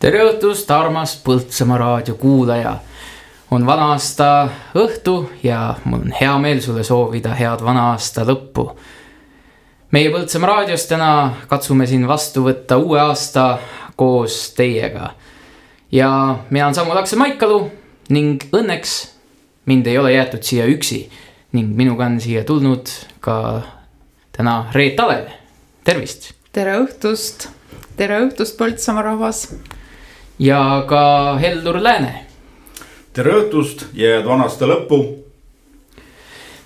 tere õhtust, armas Põltsamaa raadio kuulaja. on vana aasta õhtu ja mul on hea meel sulle soovida head vana aasta lõppu. meie Põltsamaa raadios täna katsume siin vastu võtta uue aasta koos teiega. ja mina olen Samu Lakse-Maikalu ning õnneks mind ei ole jäetud siia üksi ning minuga on siia tulnud ka täna Reet Alev, tervist. tere õhtust, tere õhtust, Põltsamaa rahvas ja ka Heldur Lääne. tere õhtust ja head vana aasta lõppu.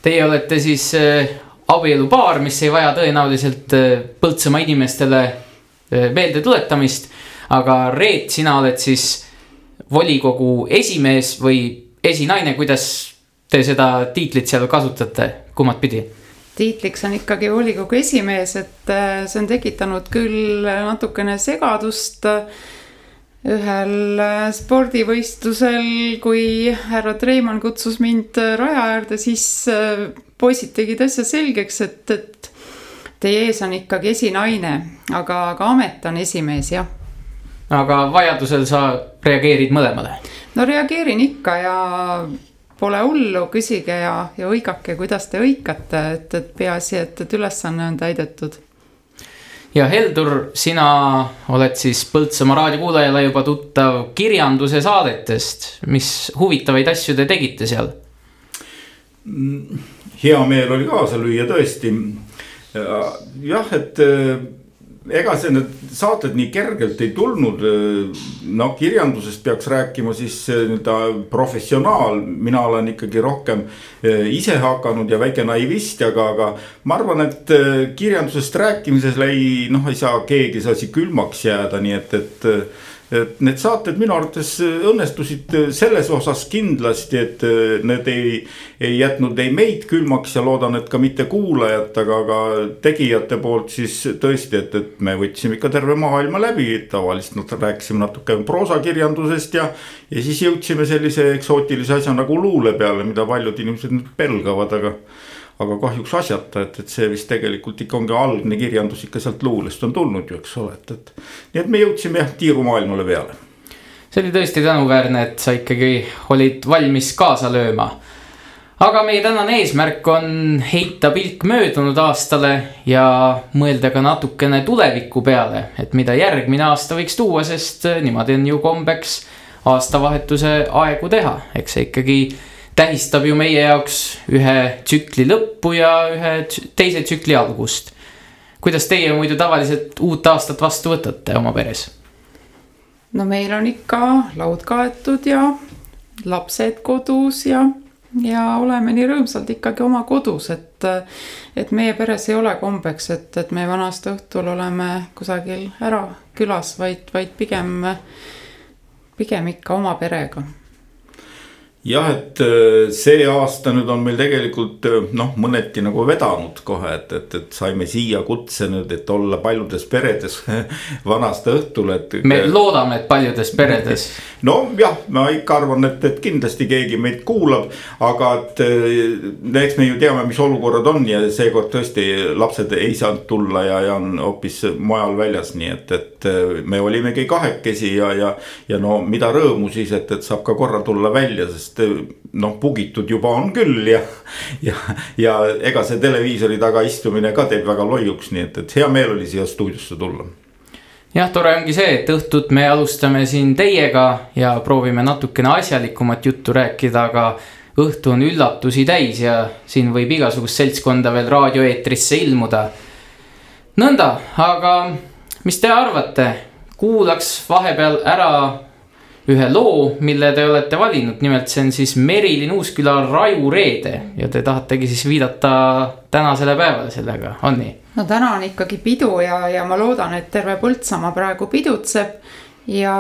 Teie olete siis äh, abielupaar, mis ei vaja tõenäoliselt äh, Põltsamaa inimestele äh, meelde tuletamist. aga Reet, sina oled siis volikogu esimees või esinaine, kuidas te seda tiitlit seal kasutate, kummat pidi? tiitliks on ikkagi volikogu esimees, et see on tekitanud küll natukene segadust ühel äh, spordivõistlusel, kui härra Treimann kutsus mind äh, raja äärde, siis äh, poisid tegid asja selgeks, et, et teie ees on ikkagi esinaine, aga, aga amet on esimees, jah. aga vajadusel sa reageerid mõlemale? no reageerin ikka ja pole hullu, küsige ja, ja hõigake, kuidas te hõikate, et, et peaasi, et, et ülesanne on täidetud ja Heldur, sina oled siis Põltsamaa raadiokuulajale juba tuttav kirjanduse saadetest, mis huvitavaid asju te tegite seal? hea meel oli kaasa lüüa tõesti. jah, et ega see need saated nii kergelt ei tulnud. no kirjandusest peaks rääkima siis nii-öelda professionaal, mina olen ikkagi rohkem eh, ise hakanud ja väike naivist, aga, aga. ma arvan, et eh, kirjandusest rääkimises ei, noh, ei saa keegi see asi külmaks jääda, nii et, et et need saated minu arvates õnnestusid selles osas kindlasti, et need ei, ei jätnud ei meid külmaks ja loodan, et ka mitte kuulajat, aga, aga tegijate poolt siis tõesti, et, et me võtsime ikka terve maailma läbi, tavaliselt rääkisime natuke proosakirjandusest ja. ja siis jõudsime sellise eksootilise asja nagu luule peale, mida paljud inimesed nüüd pelgavad, aga aga kahjuks asjata, et, et see vist tegelikult ikka ongi algne kirjandus ikka sealt luulest on tulnud ju, eks ole, et, et. nii et me jõudsime jah tiirumaailmale peale. see oli tõesti tänuväärne, et sa ikkagi olid valmis kaasa lööma. aga meie tänane eesmärk on heita pilk möödunud aastale ja mõelda ka natukene tuleviku peale, et mida järgmine aasta võiks tuua, sest niimoodi on ju kombeks aastavahetuse aegu teha, eks see ikkagi tähistab ju meie jaoks ühe tsükli lõppu ja ühe teise tsükli algust. kuidas teie muidu tavaliselt uut aastat vastu võtate oma peres? no meil on ikka laud kaetud ja lapsed kodus ja, ja oleme nii rõõmsalt ikkagi oma kodus, et, et meie peres ei ole kombeks, et, et me vana-aasta õhtul oleme kusagil ära külas, vaid, vaid pigem, pigem ikka oma perega jah, et äh, see aasta nüüd on meil tegelikult äh, noh, mõneti nagu vedanud kohe, et, et, et saime siia kutse nüüd, et olla paljudes peredes vanast õhtul, et. me loodame, et paljudes peredes. nojah, ma ikka arvan, et, et kindlasti keegi meid kuulab, aga et äh, eks me ju teame, mis olukorrad on ja seekord tõesti lapsed ei saanud tulla ja, ja on hoopis mujal väljas, nii et, et me olimegi kahekesi ja, ja, ja no mida rõõmu siis, et, et saab ka korra tulla välja, sest sest noh, pugitud juba on küll ja, ja, ja ega see televiisori taga istumine ka teeb väga loiuks, nii et, et hea meel oli siia stuudiosse tulla jah, tore ongi see, et õhtut me alustame siin teiega ja proovime natukene asjalikumat juttu rääkida, aga õhtu on üllatusi täis ja siin võib igasugust seltskonda veel raadioeetrisse ilmuda. nõnda, aga mis te arvate, kuulaks vahepeal ära ühe loo, mille te olete valinud, nimelt see on siis Merilin Uusküla Raju reede ja te tahategi siis viidata tänasele päevale sellega, on nii? no täna on ikkagi pidu ja, ja ma loodan, et terve Põltsamaa praegu pidutseb. ja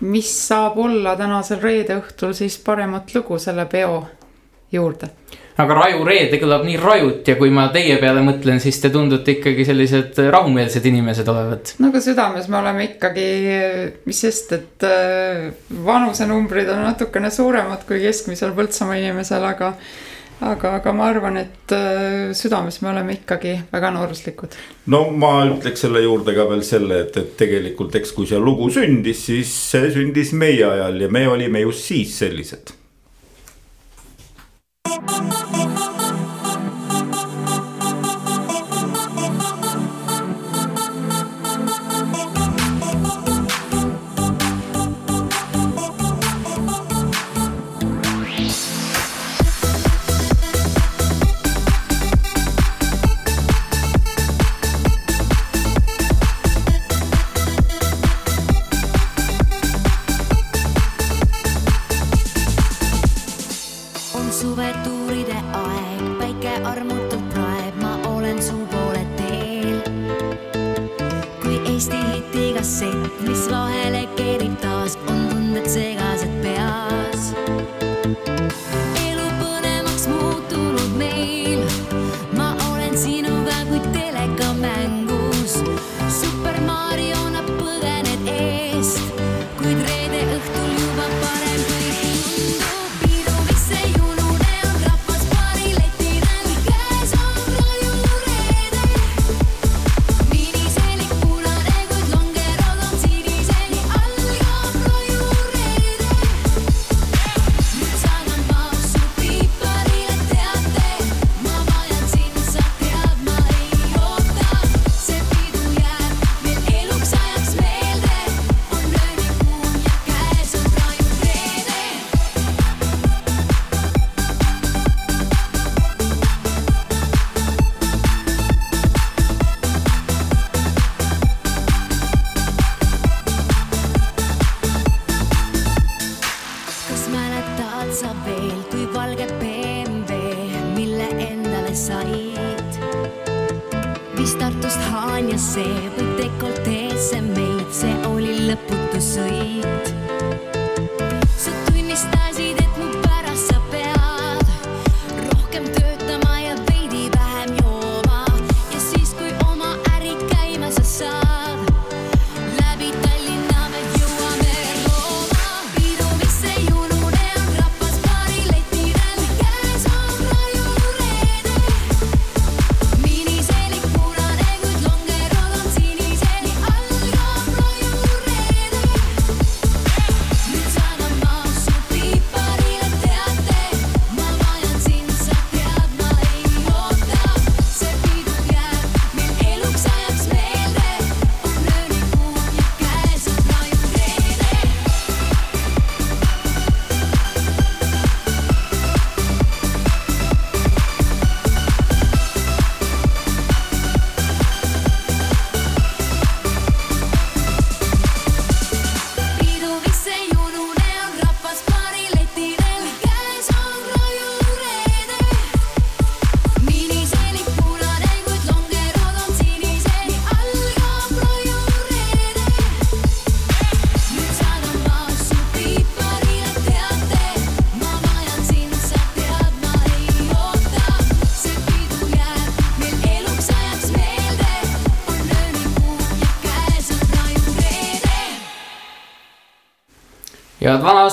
mis saab olla tänasel reede õhtul siis paremat lugu selle peo juurde aga Raju Reede kõlab nii rajult ja kui ma teie peale mõtlen, siis te tundute ikkagi sellised rahumeelsed inimesed olevat. no aga südames me oleme ikkagi, mis sest, et äh, vanusenumbrid on natukene suuremad kui keskmisel Põltsamaa inimesel, aga aga, aga ma arvan, et äh, südames me oleme ikkagi väga nooruslikud. no ma ütleks selle juurde ka veel selle, et, et tegelikult eks kui see lugu sündis, siis see sündis meie ajal ja me olime just siis sellised Thank you.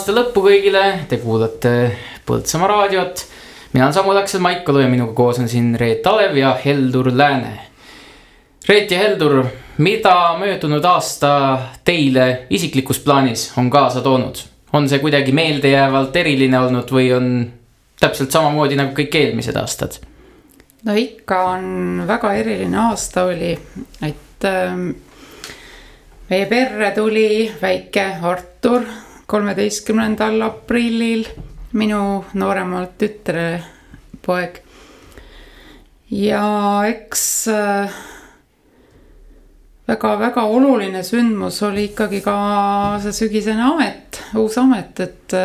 Aasta lõppu kõigile, te kuulate Põltsamaa raadiot. mina olen Samu Taksel Maikalu ja minuga koos on siin Reet Alev ja Heldur Lääne. Reet ja Heldur, mida möödunud aasta teile isiklikus plaanis on kaasa toonud? on see kuidagi meeldejäävalt eriline olnud või on täpselt samamoodi nagu kõik eelmised aastad? no ikka on väga eriline aasta oli, et ähm, meie perre tuli väike Artur kolmeteistkümnendal aprillil minu nooremalt tütre poeg. ja eks väga-väga äh, oluline sündmus oli ikkagi ka see sügisene amet, uus amet, et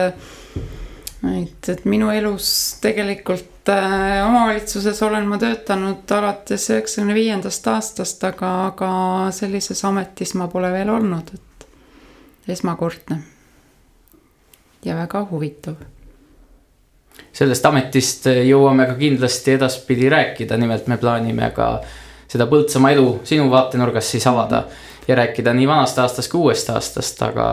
et, et minu elus tegelikult äh, omavalitsuses olen ma töötanud alates üheksakümne viiendast aastast, aga, aga sellises ametis ma pole veel olnud, et esmakordne ja väga huvitav. sellest ametist jõuame ka kindlasti edaspidi rääkida, nimelt me plaanime ka seda Põltsamaa elu sinu vaatenurgast siis avada ja rääkida nii vanast aastast kui uuest aastast, aga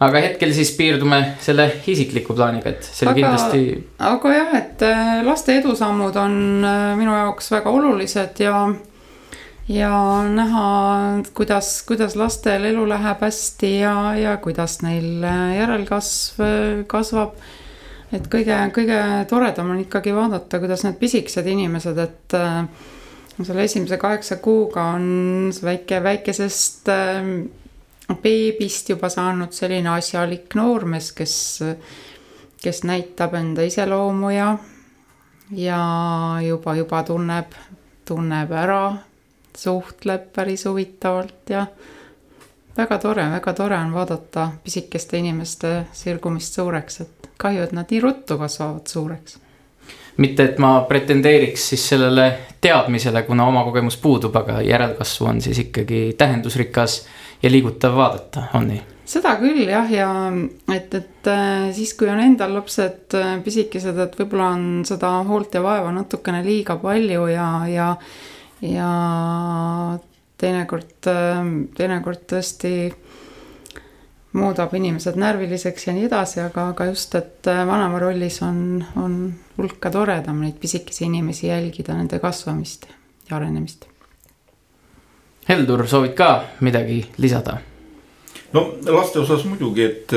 aga hetkel siis piirdume selle isikliku plaaniga, et see oli kindlasti. aga jah, et äh, laste edusammud on äh, minu jaoks väga olulised ja, ja näha, kuidas, kuidas lastel elu läheb hästi ja, ja kuidas neil äh, järelkasv kasvab. et kõige, kõige toredam on ikkagi vaadata, kuidas need pisikesed inimesed, et selle esimese kaheksa kuuga on väike, väikesest beebist juba saanud selline asjalik noormees, kes, kes näitab enda iseloomu ja, ja juba, juba tunneb, tunneb ära, suhtleb päris huvitavalt ja väga tore, väga tore on vaadata pisikeste inimeste sirgumist suureks, et kahju, et nad nii ruttu kasvavad suureks mitte, et ma pretendeeriks siis sellele teadmisele, kuna oma kogemus puudub, aga järelkasvu on siis ikkagi tähendusrikas ja liigutav vaadata, on nii? seda küll jah, ja et, et äh, siis, kui on endal lapsed äh, pisikesed, et võib-olla on seda hoolt ja vaeva natukene liiga palju ja, ja, ja teinekord, äh, teinekord tõesti muudab inimesed närviliseks ja nii edasi, aga, aga just, et vanema rollis on, on hulka toredam neid pisikesi inimesi jälgida, nende kasvamist ja arenemist Heldur, soovid ka midagi lisada? No laste osas muidugi, et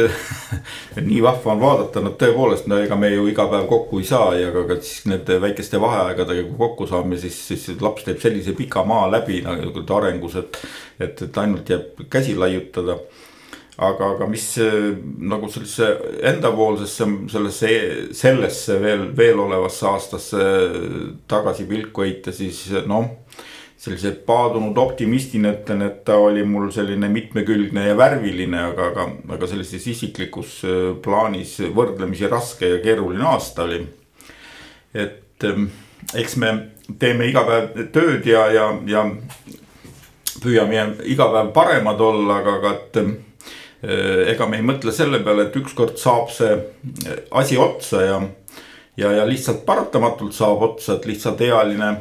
nii vahva on vaadata, nad tõepoolest, no ega me ju iga päev kokku ei saa ja ka, ka siis nende väikeste vaheaegadega, kui kokku saame, siis, siis laps teeb sellise pika maa läbi nagu arengus, et. et, et ainult jääb käsi laiutada. aga, aga mis nagu sellisesse endapoolsesse, sellesse, sellesse veel, veel olevasse aastasse tagasi pilku heita, siis noh sellise paadunud optimistina ütlen, et ta oli mul selline mitmekülgne ja värviline, aga, aga, aga sellises isiklikus äh, plaanis võrdlemisi raske ja keeruline aasta oli. et ähm, eks me teeme iga päev tööd ja, ja, ja püüame iga päev paremad olla, aga, aga et äh, ega me ei mõtle selle peale, et ükskord saab see äh, asi otsa ja, ja, ja lihtsalt paratamatult saab otsa, et lihtsalt ealine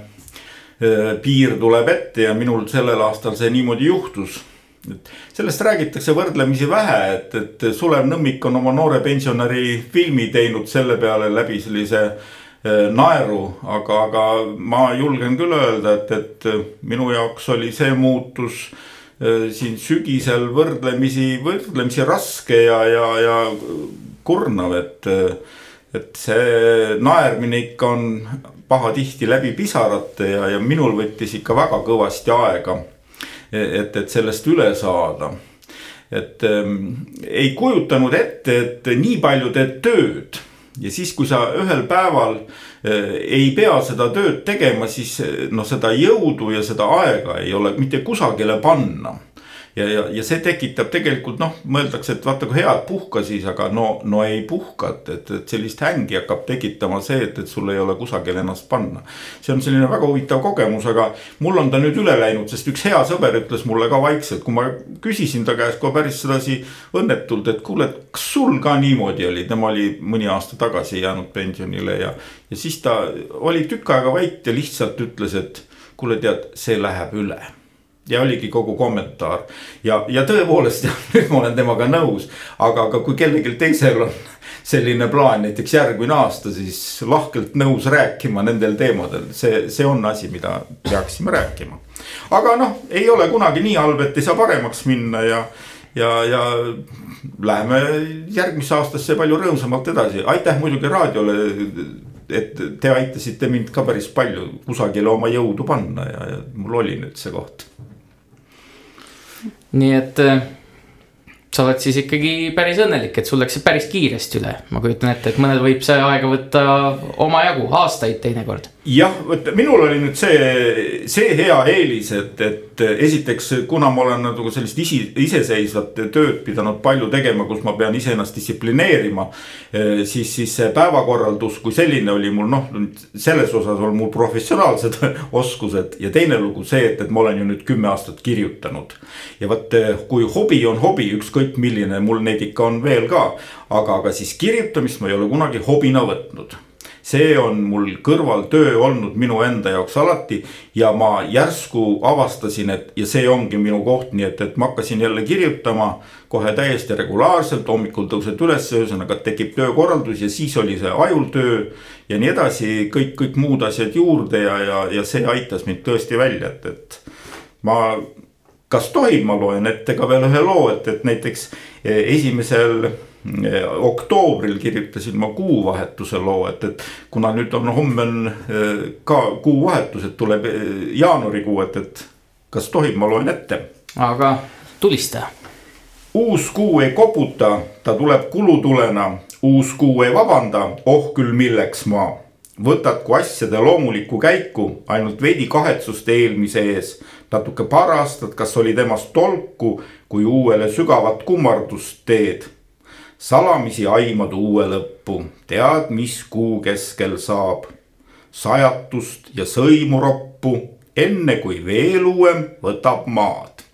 piir tuleb ette ja minul sellel aastal see niimoodi juhtus. et sellest räägitakse võrdlemisi vähe, et, et Sulev Nõmmik on oma noore pensionäri filmi teinud selle peale läbi sellise äh, naeru, aga, aga ma julgen küll öelda, et, et minu jaoks oli see muutus äh, siin sügisel võrdlemisi, võrdlemisi raske ja, ja, ja kurnav, et. et see naermine ikka on pahatihti läbi pisarate ja, ja minul võttis ikka väga kõvasti aega. et, et sellest üle saada. et ähm, ei kujutanud ette, et nii palju teed tööd ja siis, kui sa ühel päeval äh, ei pea seda tööd tegema, siis noh, seda jõudu ja seda aega ei ole mitte kusagile panna ja, ja, ja see tekitab tegelikult noh, mõeldakse, et vaata kui hea, et puhka siis, aga no, no ei puhka, et, et, et sellist hängi hakkab tekitama see, et, et sul ei ole kusagil ennast panna. see on selline väga huvitav kogemus, aga mul on ta nüüd üle läinud, sest üks hea sõber ütles mulle ka vaikselt, kui ma küsisin ta käest kohe päris sedasi õnnetult, et kuule, et kas sul ka niimoodi oli, tema oli mõni aasta tagasi jäänud pensionile ja. ja siis ta oli tükk aega vait ja lihtsalt ütles, et kuule, tead, see läheb üle ja oligi kogu kommentaar. Ja, ja tõepoolest jah, nüüd ma olen temaga nõus, aga, aga kui kellelgi teisel on selline plaan näiteks järgmine aasta, siis lahkelt nõus rääkima nendel teemadel, see, see on asi, mida peaksime rääkima. aga noh, ei ole kunagi nii halb, et ei saa paremaks minna ja, ja, ja läheme järgmisse aastasse palju rõõmsamalt edasi, aitäh muidugi raadiole et te aitasite mind ka päris palju kusagile oma jõudu panna ja, ja mul oli nüüd see koht nii et äh, sa oled siis ikkagi päris õnnelik, et sul läks see päris kiiresti üle, ma kujutan ette, et mõnel võib see aega võtta omajagu, aastaid teinekord. Jah, vot minul oli nüüd see, see hea eelis, et, et esiteks, kuna ma olen nagu sellist isi, iseseisvat tööd pidanud palju tegema, kus ma pean iseennast distsiplineerima. Eh, siis, siis see päevakorraldus kui selline oli mul noh, selles osas on mul professionaalsed oskused ja teine lugu see, et, et ma olen ju nüüd kümme aastat kirjutanud. ja vot, eh, kui hobi on hobi, ükskõik milline, mul neid ikka on veel ka, aga, aga siis kirjutamist ma ei ole kunagi hobina võtnud see on mul kõrvaltöö olnud minu enda jaoks alati ja ma järsku avastasin, et ja see ongi minu koht, nii et, et ma hakkasin jälle kirjutama kohe täiesti regulaarselt, hommikul tõused üles, ühesõnaga tekib töökorraldus ja siis oli see ajultöö ja nii edasi, kõik, kõik muud asjad juurde ja, ja, ja see aitas mind tõesti välja, et, et ma kas tohib, ma loen ette ka veel ühe loo, et, et näiteks esimesel Eh, oktoobril kirjutasin ma kuuvahetuse loo, et, et kuna nüüd on homme on eh, ka kuuvahetus, et tuleb eh, jaanuarikuu, et, et kas tohib, ma loen ette. aga tulista. uus kuu ei koputa, ta tuleb kulutulena, uus kuu ei vabanda, oh küll milleks ma. võtadku asjade loomulikku käiku, ainult veidi kahetsust eelmise ees. natuke parastad, kas oli temast tolku, kui uuele sügavat kummardust teed salamisi aimad uue lõppu, tead, mis kuu keskel saab. sajatust ja sõimuroppu, enne kui veel uuem võtab maad.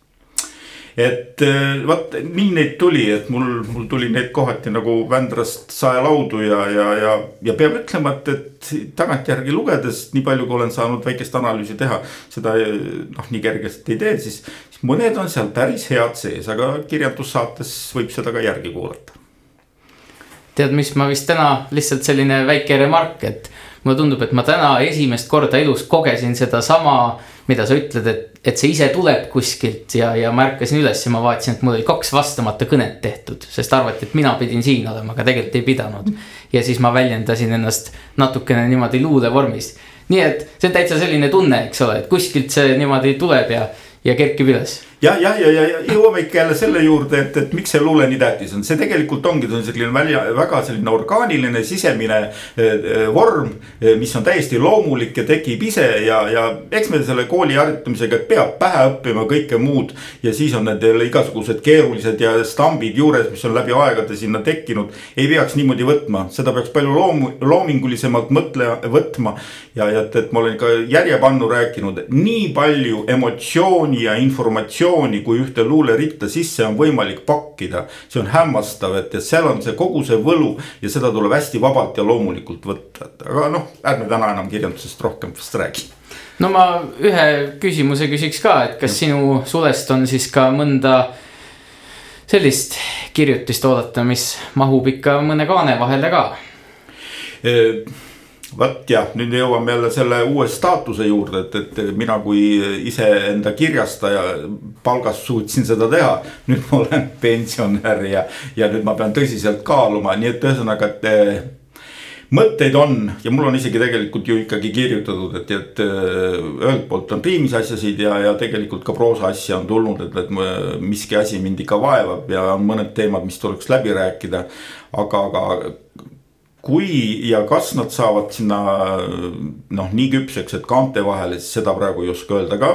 et vot nii neid tuli, et mul, mul tuli neid kohati nagu Vändrast saelaudu ja, ja, ja, ja peab ütlema, et, et tagantjärgi lugedes, nii palju kui olen saanud väikest analüüsi teha, seda noh, nii kergesti ei tee, siis, siis mõned on seal päris head sees, aga kirjandussaates võib seda ka järgi kuulata tead, mis ma vist täna lihtsalt selline väike remark, et mulle tundub, et ma täna esimest korda elus kogesin sedasama, mida sa ütled, et, et see ise tuleb kuskilt ja, ja ma ärkasin üles ja ma vaatasin, et mul oli kaks vastamata kõnet tehtud, sest arvati, et mina pidin siin olema, aga tegelikult ei pidanud. ja siis ma väljendasin ennast natukene niimoodi luulevormis. nii et see on täitsa selline tunne, eks ole, et kuskilt see niimoodi tuleb ja, ja kerkib üles ja, ja, ja, ja, ja jõuame ikka jälle selle juurde, et, et miks see luule nii tähtis on, see tegelikult ongi, see on selline välja, väga selline orgaaniline sisemine eh, vorm. Eh, mis on täiesti loomulik ja tekib ise ja, ja eks me selle kooli harjutamisega peab pähe õppima kõike muud. ja siis on nendel igasugused keerulised ja stambid juures, mis on läbi aegade sinna tekkinud. ei peaks niimoodi võtma, seda peaks palju loomu-, loomingulisemalt mõtle, võtma. ja, ja et, et ma olen ka järjepannu rääkinud, nii palju emotsiooni ja informatsiooni emotsiooni, kui ühte luuleritta sisse on võimalik pakkida. see on hämmastav, et, et seal on see kogu see võlu ja seda tuleb hästi vabalt ja loomulikult võtta, et aga noh, ärme täna enam kirjandusest rohkem vast räägi no ma ühe küsimuse küsiks ka, et kas sinu sulest on siis ka mõnda sellist kirjutist oodata, mis mahub ikka mõne kaane vahele ka? Vot jah, nüüd jõuame jälle selle uue staatuse juurde, et, et mina kui iseenda kirjastaja palgast suutsin seda teha. nüüd ma olen pensionär ja, ja nüüd ma pean tõsiselt kaaluma, nii et ühesõnaga, et eh, mõtteid on ja mul on isegi tegelikult ju ikkagi kirjutatud, et, et eh, ühelt poolt on riimis asjasid ja, ja tegelikult ka proosa asja on tulnud, et, et miski asi mind ikka vaevab ja on mõned teemad, mis tuleks läbi rääkida. aga, aga kui ja kas nad saavad sinna noh, nii küpseks, et kaante vahele, siis seda praegu ei oska öelda, aga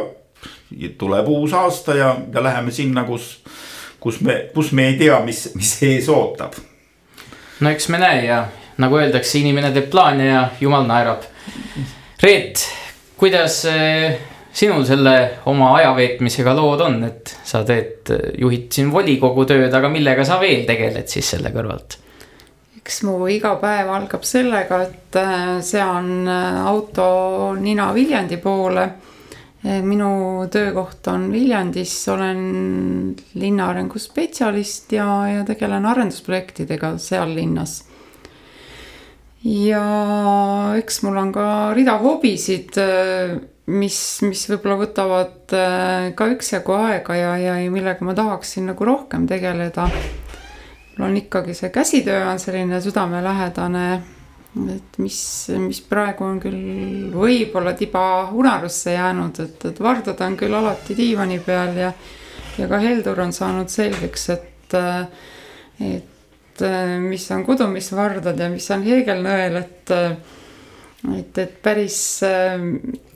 tuleb uus aasta ja, ja läheme sinna, kus, kus me, kus me ei tea, mis, mis ees ootab. no eks me näe ja nagu öeldakse, inimene teeb plaane ja jumal naerab. Reet, kuidas eh, sinul selle oma aja veetmisega lood on, et sa teed, juhid siin volikogu tööd, aga millega sa veel tegeled siis selle kõrvalt? Eks mu iga päev algab sellega, et äh, sean äh, auto nina Viljandi poole. Äh, minu töökoht on Viljandis, olen linnaarengu spetsialist ja, ja tegelen arendusprojektidega seal linnas. ja eks mul on ka rida hobisid, mis, mis võib-olla võtavad ka üksjagu aega ja, ja, ja millega ma tahaksin nagu rohkem tegeleda mul on ikkagi see käsitöö on selline südamelähedane. et mis, mis praegu on küll võib-olla tiba unarusse jäänud, et, et vardad on küll alati diivani peal ja, ja ka Heldur on saanud selgeks, et, et mis on kudumisvardad ja mis on heegelnõel, et et, et päris.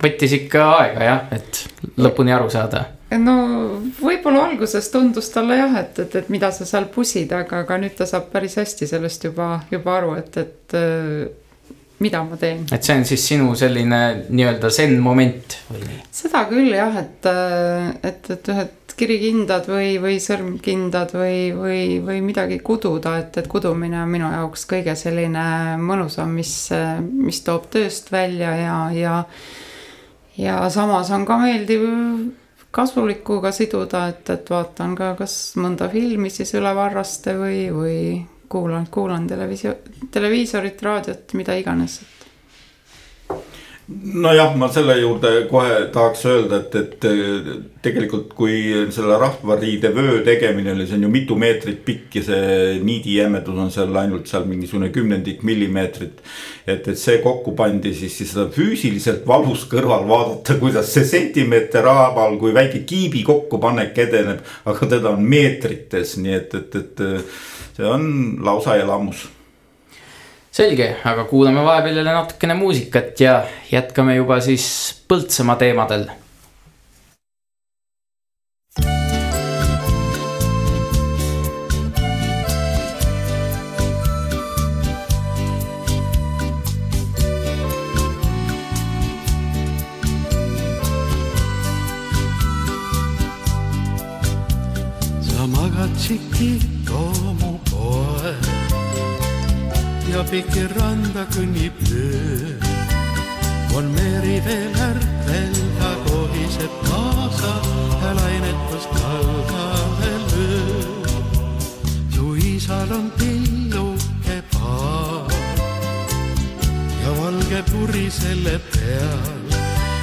võttis ikka aega jah, et lõpuni aru saada no võib-olla alguses tundus talle jah, et, et, et mida sa seal pusid, aga, aga nüüd ta saab päris hästi sellest juba, juba aru, et, et äh, mida ma teen. et see on siis sinu selline nii-öelda zen moment või nii? seda küll jah, et, äh, et, et ühed kirikindad või, või sõrmkindad või, või, või midagi kududa, et, et kudumine on minu jaoks kõige selline mõnusam, mis, mis toob tööst välja ja, ja ja samas on ka meeldiv kasulikuga siduda, et, et vaatan ka kas mõnda filmi siis üle varraste või, või kuulan, kuulan televisio-, televiisorit, raadiot, mida iganes nojah, ma selle juurde kohe tahaks öelda, et, et tegelikult kui selle rahvariide vöö tegemine oli, see on ju mitu meetrit pikk ja see niidijämedus on seal ainult seal mingisugune kümnendik millimeetrit. et, et see kokku pandi siis, siis seda füüsiliselt valus kõrval vaadata, kuidas see sentimeeter haaval, kui väike kiibi kokkupanek edeneb, aga teda on meetrites, nii et, et, et see on lausa elamus selge, aga kuulame vahepeal jälle natukene muusikat ja jätkame juba siis Põltsamaa teemadel. Magad tšiki ja pikirranda kõnnib öö. on meri veel ärkvel, ta kohiseb kaasa ja lainetust talgale lööb. su isal on pilluke paar ja valge puri selle peal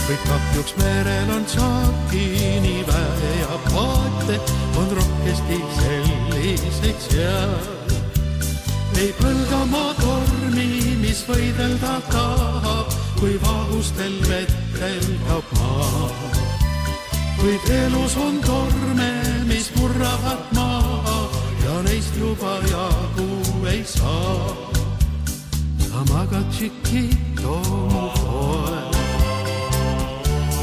kõik kahjuks merel on saakini väe ja paate on rohkesti selliseid seal ei põlgamaa tormi, mis võidelda tahab, kui vahustel vetel kaob maa. kuid elus on torme, mis murravad maha ja neist juba jagu ei saa. sa magad Chiquito mu poeg,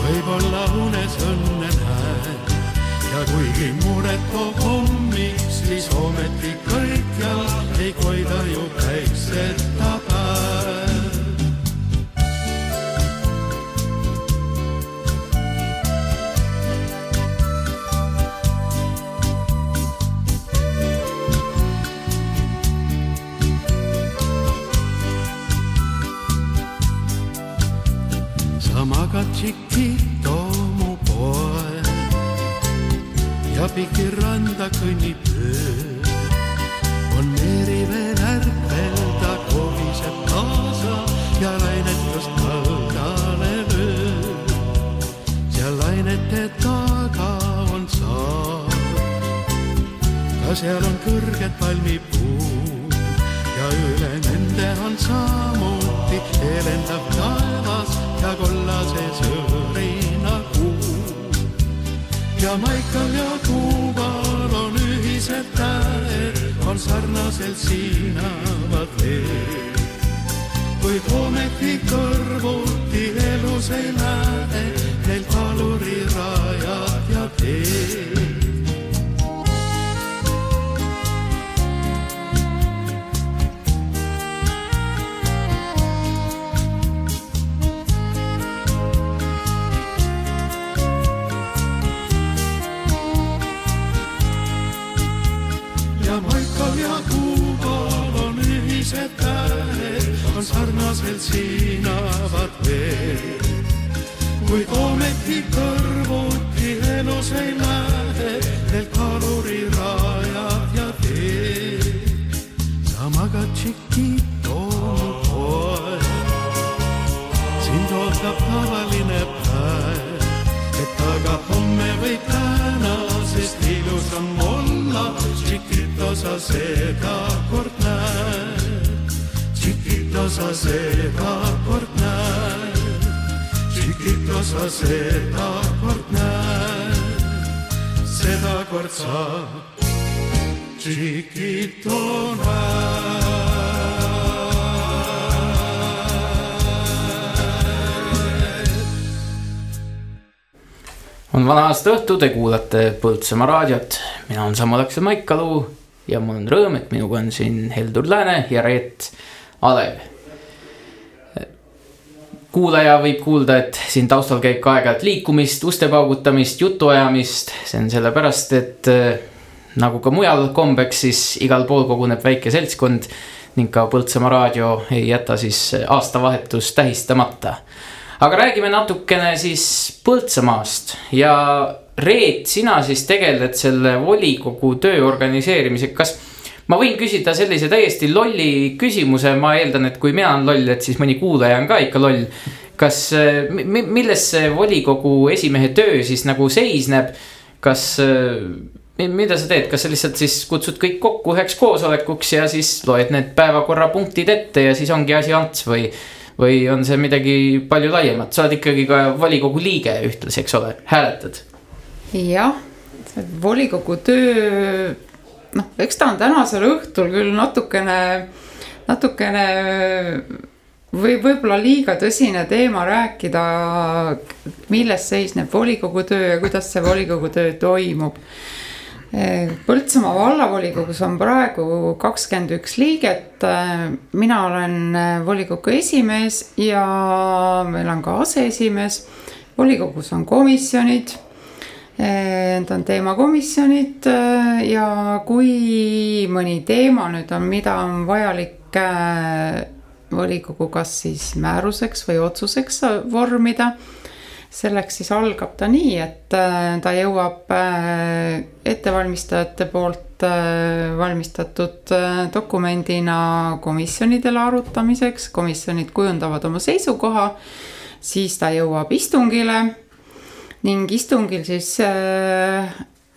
võib-olla unes õnne näed ja kuigi muret toob hommik, siis ometi kõikjal ei koida ju päikseta päev. Sonhei sarnaselt siinavad veel. kuid ometi kõrvuti elus ei lähe, neil kalurirajad ja teed. sa magad Chiquito mu poeg, sind ootab tavaline päev, et aga homme või täna, sest ilusam olla, Chiquito sa seda kord näed. Chiquito sa seda kord näed. Chiquito sa seda kord näed. seda kord sa Chiquito näed. on vana aasta õhtu, te kuulate Põltsamaa raadiot, mina olen Samu Laksa Maikalu ja mul on rõõm, et minuga on siin Heldur Lääne ja Reet Alev. Kuulaja võib kuulda, et siin taustal käib ka aeg-ajalt liikumist, uste paugutamist, jutuajamist. see on sellepärast, et äh, nagu ka mujal kombeks, siis igal pool koguneb väike seltskond ning ka Põltsamaa raadio ei jäta siis aastavahetust tähistamata. aga räägime natukene siis Põltsamaast ja Reet, sina siis tegeled selle volikogu töö organiseerimisega, kas ma võin küsida sellise täiesti lolli küsimuse, ma eeldan, et kui mina olen loll, et siis mõni kuulaja on ka ikka loll. kas, milles see volikogu esimehe töö siis nagu seisneb, kas mida sa teed, kas sa lihtsalt siis kutsud kõik kokku üheks koosolekuks ja siis loed need päevakorrapunktid ette ja siis ongi asi ants või. või on see midagi palju laiemat, sa oled ikkagi ka volikogu liige ühtlasi, eks ole, hääletad. jah, volikogu töö, noh, eks ta on tänasel õhtul küll natukene, natukene või võib-olla liiga tõsine teema rääkida, milles seisneb volikogu töö ja kuidas see volikogu töö toimub Põltsamaa vallavolikogus on praegu kakskümmend üks liiget. mina olen volikogu esimees ja meil on ka aseesimees. volikogus on komisjonid. Need on teemakomisjonid ja kui mõni teema nüüd on, mida on vajalik volikogu kas siis määruseks või otsuseks vormida selleks siis algab ta nii, et ta jõuab ettevalmistajate poolt valmistatud dokumendina komisjonidele arutamiseks, komisjonid kujundavad oma seisukoha, siis ta jõuab istungile ning istungil siis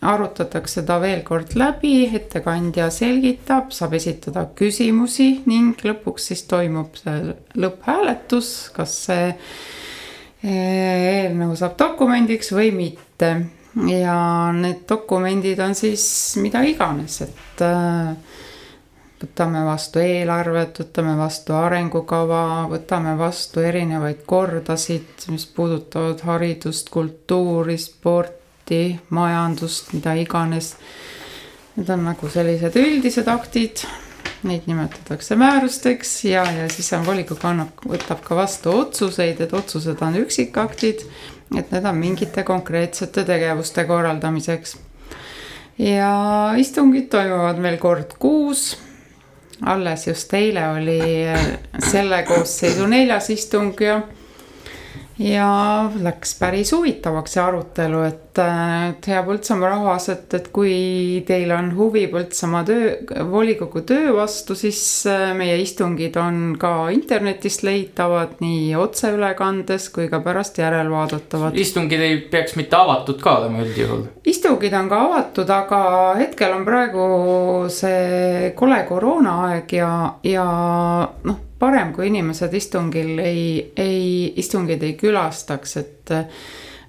arutatakse ta veel kord läbi, ettekandja selgitab, saab esitada küsimusi ning lõpuks siis toimub see lõpphääletus, kas see eelnõu saab dokumendiks või mitte. ja need dokumendid on siis mida iganes, et äh, võtame vastu eelarvet, võtame vastu arengukava, võtame vastu erinevaid kordasid, mis puudutavad haridust, kultuuri, sporti, majandust, mida iganes. Need on nagu sellised üldised aktid Neid nimetatakse määrusteks ja, ja siis on volikogu annab, võtab ka vastu otsuseid, et otsused on üksikaktid. et need on mingite konkreetsete tegevuste korraldamiseks. ja istungid toimuvad meil kord kuus. Alles just eile oli selle koosseisu neljas istung ja ja läks päris huvitavaks see arutelu, et, et hea Põltsamaa rahvas, et, et kui teil on huvi Põltsamaa töö, volikogu töö vastu, siis äh, meie istungid on ka internetist leitavad nii otseülekandes kui ka pärast järelvaadatavad. istungid ei peaks mitte avatud ka olema üldjuhul? istungid on ka avatud, aga hetkel on praegu see kole koroonaaeg ja, ja noh parem, kui inimesed istungil ei, ei, istungeid ei külastaks, et,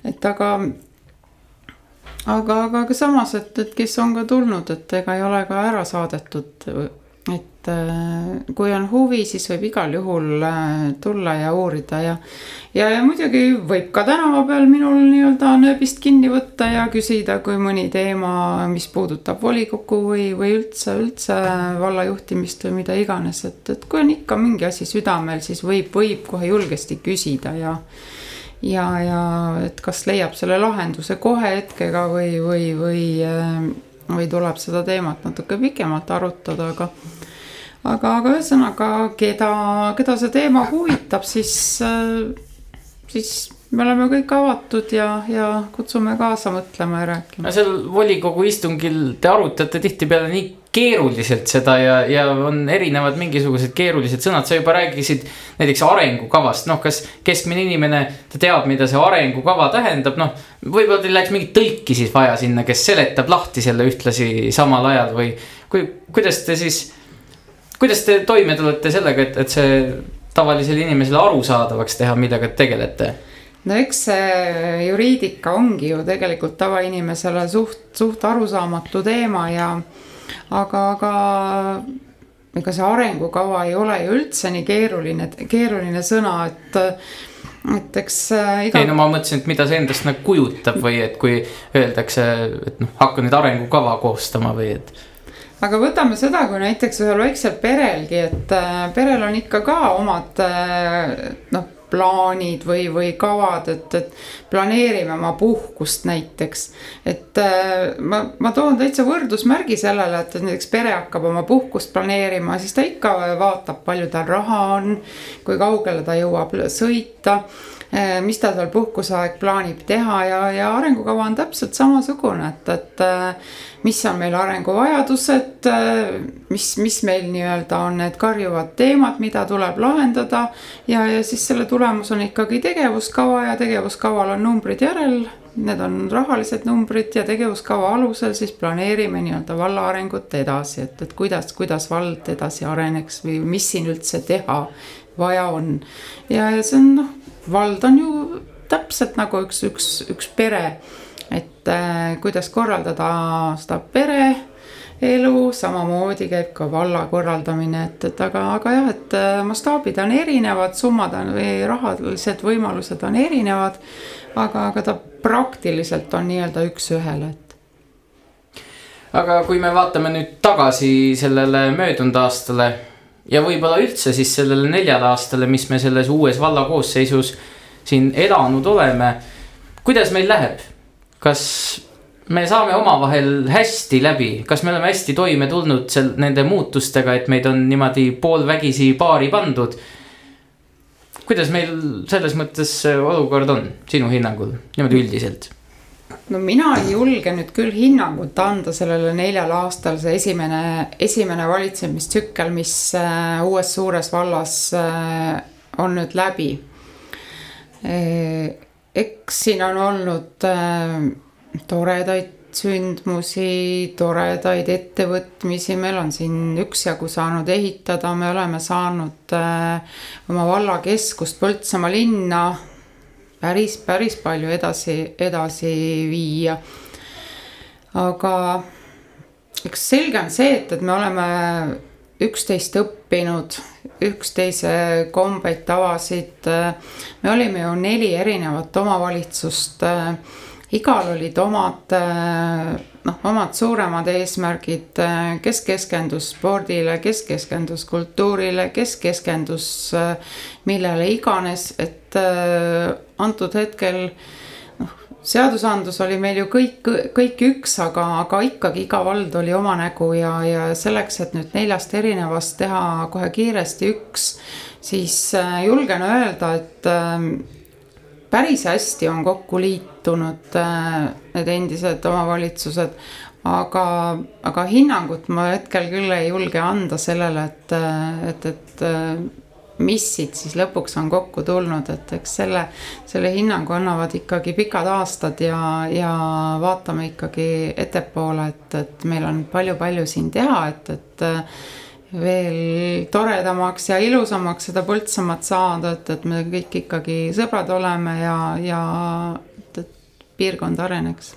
et aga aga, aga ka samas, et, et kes on ka tulnud, et ega ei ole ka ära saadetud et äh, kui on huvi, siis võib igal juhul äh, tulla ja uurida ja. ja, ja muidugi võib ka tänava peal minul nii-öelda nööbist kinni võtta ja küsida, kui mõni teema, mis puudutab volikokku või, või üldse, üldse valla juhtimist või mida iganes, et, et kui on ikka mingi asi südamel, siis võib, võib kohe julgesti küsida ja ja, ja et kas leiab selle lahenduse kohe hetkega või, või, või äh, või tuleb seda teemat natuke pikemalt arutada, aga aga, aga ühesõnaga, keda, keda see teema huvitab, siis, siis me oleme kõik avatud ja, ja kutsume kaasa mõtlema ja rääkima. seal volikogu istungil te arutate tihtipeale nii keeruliselt seda ja, ja on erinevad mingisugused keerulised sõnad, sa juba rääkisid näiteks arengukavast, noh, kas keskmine inimene, ta teab, mida see arengukava tähendab, noh. võib-olla teil läheks mingit tõlki siis vaja sinna, kes seletab lahti selle ühtlasi samal ajal või kui, kuidas te siis. kuidas te toime tulete sellega, et, et see tavalisele inimesele arusaadavaks teha, millega te tegelete? no eks see juriidika ongi ju tegelikult tavainimesele suht, suht arusaamatu teema ja aga, aga ega see arengukava ei ole ju üldse nii keeruline, keeruline sõna, et et eks äh, iga.... ei no ma mõtlesin, et mida see endast nagu kujutab või et kui öeldakse, et noh, hakka nüüd arengukava koostama või et. aga võtame seda, kui näiteks ühel väiksel perelgi, et äh, perel on ikka ka omad äh, noh plaanid või, või kavad, et, et planeerime oma puhkust näiteks. et äh, ma, ma toon täitsa võrdusmärgi sellele, et näiteks pere hakkab oma puhkust planeerima, siis ta ikka vaatab, palju tal raha on, kui kaugele ta jõuab sõita mis ta seal puhkuseaeg plaanib teha ja, ja arengukava on täpselt samasugune, et, et äh, mis on meil arenguvajadused, mis, mis meil nii-öelda on need karjuvad teemad, mida tuleb lahendada. ja, ja siis selle tulemus on ikkagi tegevuskava ja tegevuskaval on numbrid järel. Need on rahalised numbrid ja tegevuskava alusel siis planeerime nii-öelda valla arengut edasi, et, et kuidas, kuidas vald edasi areneks või mis siin üldse teha vaja on. ja, ja see on noh, vald on ju täpselt nagu üks, üks, üks pere et äh, kuidas korraldada seda pereelu, samamoodi käib ka valla korraldamine, et, et aga, aga jah, et äh, mastaabid on erinevad, summad on või rahalised võimalused on erinevad. aga, aga ta praktiliselt on nii-öelda üks-ühele, et. aga kui me vaatame nüüd tagasi sellele möödunud aastale ja võib-olla üldse siis sellele neljale aastale, mis me selles uues valla koosseisus siin elanud oleme. kuidas meil läheb, kas me saame omavahel hästi läbi, kas me oleme hästi toime tulnud seal nende muutustega, et meid on niimoodi poolvägisi paari pandud. kuidas meil selles mõttes olukord on sinu hinnangul niimoodi üldiselt? No mina ei julge nüüd küll hinnangut anda sellele neljale aastale, see esimene, esimene valitsemistsükkel, mis äh, uues suures vallas äh, on nüüd läbi. Äh, eks siin on olnud toredaid sündmusi, toredaid ettevõtmisi, meil on siin üksjagu saanud ehitada, me oleme saanud oma vallakeskust Põltsamaa linna päris, päris palju edasi, edasi viia. aga eks selge on see, et, et me oleme üksteist õppinud, üksteise kombeid, tavasid. me olime ju neli erinevat omavalitsust. Igal olid omad, noh, omad suuremad eesmärgid, kes keskendus spordile, kes keskendus kultuurile, kes keskendus millele iganes, et antud hetkel seadusandlus oli meil ju kõik, kõik üks, aga, aga ikkagi iga vald oli oma nägu ja, ja selleks, et nüüd neljast erinevast teha kohe kiiresti üks, siis julgen öelda, et päris hästi on kokku liitunud äh, need endised omavalitsused. aga, aga hinnangut ma hetkel küll ei julge anda sellele, et, et, et mis siit siis lõpuks on kokku tulnud, et eks selle, selle hinnangu annavad ikkagi pikad aastad ja, ja vaatame ikkagi ettepoole, et, et meil on palju-palju siin teha, et, et veel toredamaks ja ilusamaks seda Põltsamaad saada, et, et me kõik ikkagi sõbrad oleme ja, ja et, et piirkond areneks.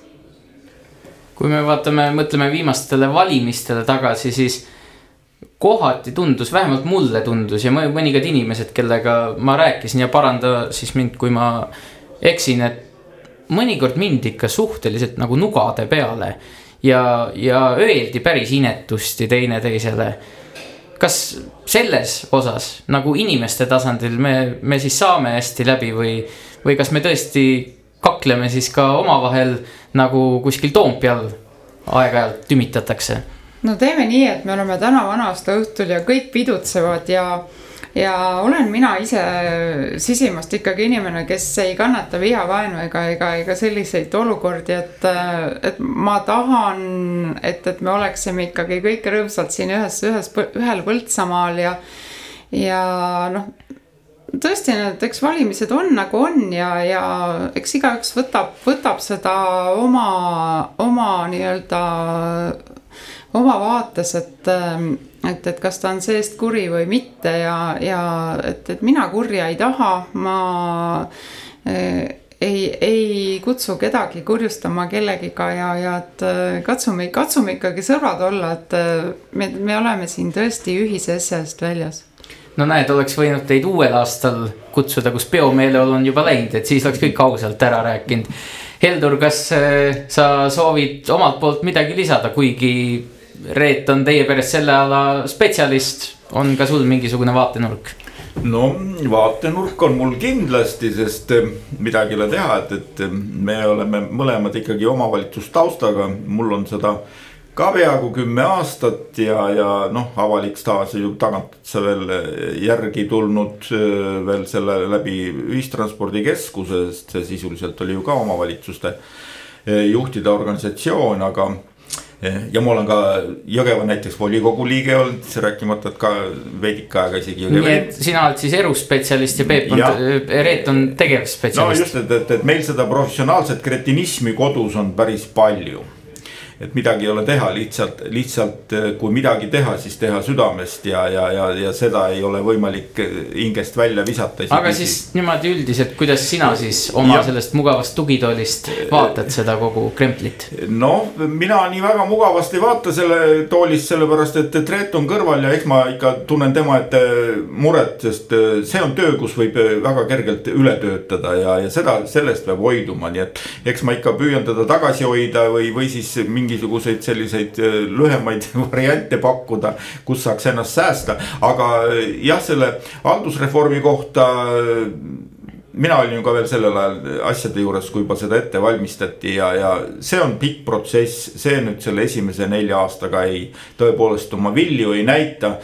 kui me vaatame, mõtleme viimastele valimistele tagasi, siis kohati tundus, vähemalt mulle tundus ja mõningad inimesed, kellega ma rääkisin ja paranda siis mind, kui ma eksin, et mõnikord mindi ikka suhteliselt nagu nugade peale ja, ja öeldi päris inetusti teineteisele. Kas selles osas nagu inimeste tasandil me, me siis saame hästi läbi või, või kas me tõesti kakleme siis ka omavahel nagu kuskil Toompeal aeg-ajalt tümitatakse? No teeme nii, et me oleme täna vana-aasta õhtul ja kõik pidutsevad ja ja olen mina ise sisimast ikkagi inimene, kes ei kannata viha, vaenu ega, ega, ega selliseid olukordi, et, et ma tahan, et, et me oleksime ikkagi kõik rõõmsalt siin ühes, ühes, ühel Põltsamaal ja, ja noh tõesti, need, eks valimised on nagu on ja, ja eks igaüks võtab, võtab seda oma, oma nii-öelda oma vaates, et, ähm, et, et kas ta on seest kuri või mitte ja, ja et, et mina kurja ei taha, ma äh, ei, ei kutsu kedagi kurjustama kellegiga ja, ja et äh, katsume, katsume ikkagi sõbrad olla, et äh, me, me oleme siin tõesti ühise asja eest väljas no näed, oleks võinud teid uuel aastal kutsuda, kus peomeeleolu on juba läinud, et siis oleks kõik ausalt ära rääkinud. Heldur, kas sa soovid omalt poolt midagi lisada, kuigi Reet on teie perest selle ala spetsialist, on ka sul mingisugune vaatenurk? no vaatenurk on mul kindlasti, sest eh, midagi ei ole teha, et, et eh, me oleme mõlemad ikkagi omavalitsustaustaga, mul on seda ka peaaegu kümme aastat ja, ja noh, avalik staaž ju tagant sa veel järgi tulnud veel selle läbi ühistranspordikeskuse, sest see sisuliselt oli ju ka omavalitsuste juhtide organisatsioon, aga ja ma olen ka Jõgeva näiteks volikogu liige olnud, rääkimata, et ka veidike aega isegi. nii et sina oled siis eruspetsialist ja Peep on, Reet on tegevspetsialist. no just, et, et, et meil seda professionaalset kretinismi kodus on päris palju et midagi ei ole teha, lihtsalt, lihtsalt eh, kui midagi teha, siis teha südamest ja, ja, ja, ja seda ei ole võimalik eh, hingest välja visata. aga siis niimoodi üldiselt, kuidas sina siis oma ja. sellest mugavast tugitoolist vaatad seda kogu kremplit? noh, mina nii väga mugavast ei vaata selle toolist, sellepärast et Reet on kõrval ja eks ma ikka tunnen tema ette muret, sest eh, see on töö, kus võib väga kergelt üle töötada ja, ja seda, sellest peab hoiduma, nii et eks ma ikka püüan teda tagasi hoida või, või siis mingi mingisuguseid selliseid äh, lühemaid variante pakkuda, kus saaks ennast säästa, aga äh, jah, selle haldusreformi kohta mina olin ju ka veel sellel ajal asjade juures, kui juba seda ette valmistati ja, ja see on pikk protsess, see nüüd selle esimese nelja aastaga ei, tõepoolest oma vilju ei näita.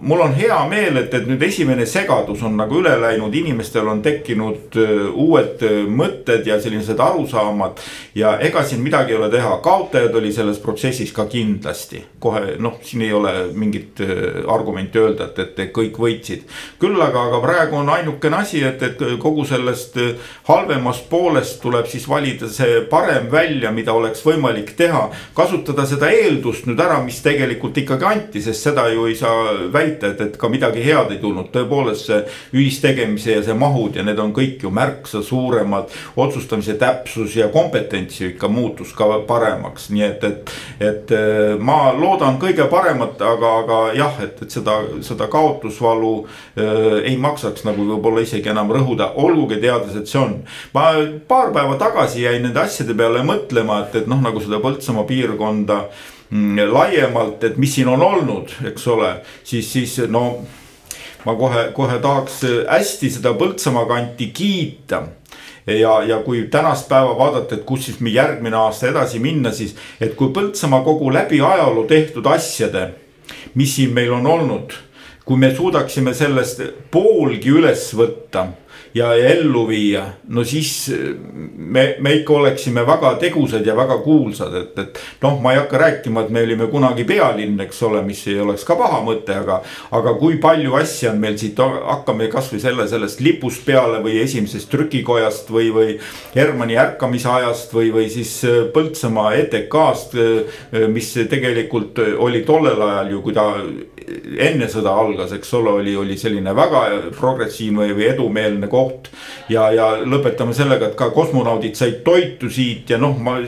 mul on hea meel, et, et nüüd esimene segadus on nagu üle läinud, inimestel on tekkinud äh, uued äh, mõtted ja sellised arusaamad. ja ega siin midagi ei ole teha, kaotajad oli selles protsessis ka kindlasti, kohe noh, siin ei ole mingit äh, argumenti öelda, et, et kõik võitsid. küll aga, aga praegu on ainukene asi, et, et kogu sellest äh, halvemast poolest tuleb siis valida see parem välja, mida oleks võimalik teha. kasutada seda eeldust nüüd ära, mis tegelikult ikkagi anti, sest seda ju ei saa väita, et, et ka midagi head ei tulnud, tõepoolest see ühistegemise ja see mahud ja need on kõik ju märksa suuremad. otsustamise täpsus ja kompetents ju ikka muutus ka paremaks, nii et, et, et äh, ma loodan kõige paremat, aga, aga jah, et, et seda, seda kaotusvalu äh, ei maksaks nagu võib-olla isegi enam rõhuda olgugi teades, et see on. ma paar päeva tagasi jäin nende asjade peale mõtlema, et, et noh, nagu seda Põltsamaa piirkonda mm, laiemalt, et mis siin on olnud, eks ole, siis, siis no ma kohe, kohe tahaks hästi seda Põltsamaa kanti kiita ja, ja kui tänast päeva vaadata, et kus siis me järgmine aasta edasi minna, siis. et kui Põltsamaa kogu läbi ajaloo tehtud asjade, mis siin meil on olnud. kui me suudaksime sellest poolgi üles võtta ja, ellu viia, no siis eh, me, me ikka oleksime väga tegusad ja väga kuulsad, et, et noh, ma ei hakka rääkima, et me olime kunagi pealinn, eks ole, mis ei oleks ka paha mõte, aga. aga kui palju asju on meil siit, hakkame kasvõi selle, sellest lipust peale või esimesest trükikojast või, või. Hermanni ärkamise ajast või, või siis eh, Põltsamaa ETK-st, eh, mis tegelikult oli tollel ajal ju, kui ta enne sõda algas, eks ole, oli, oli selline väga progressiivne või edumeelne koht. ja, ja lõpetame sellega, et ka kosmonaudid said toitu siit ja noh, ma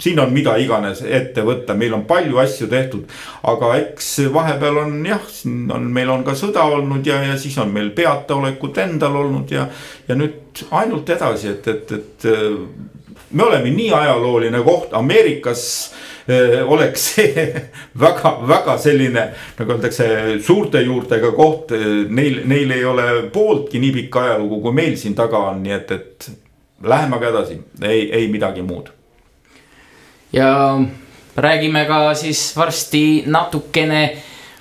siin on mida iganes ette võtta, meil on palju asju tehtud. aga eks vahepeal on jah, siin on, meil on ka sõda olnud ja, ja siis on meil peataolekut endal olnud ja. ja nüüd ainult edasi, et, et, et me oleme nii ajalooline koht, Ameerikas oleks see väga-väga selline, nagu öeldakse, suurte juurtega koht. Neil, neil ei ole pooltki nii pikka ajalugu, kui meil siin taga on, nii et, et läheme aga edasi, ei, ei midagi muud. ja räägime ka siis varsti natukene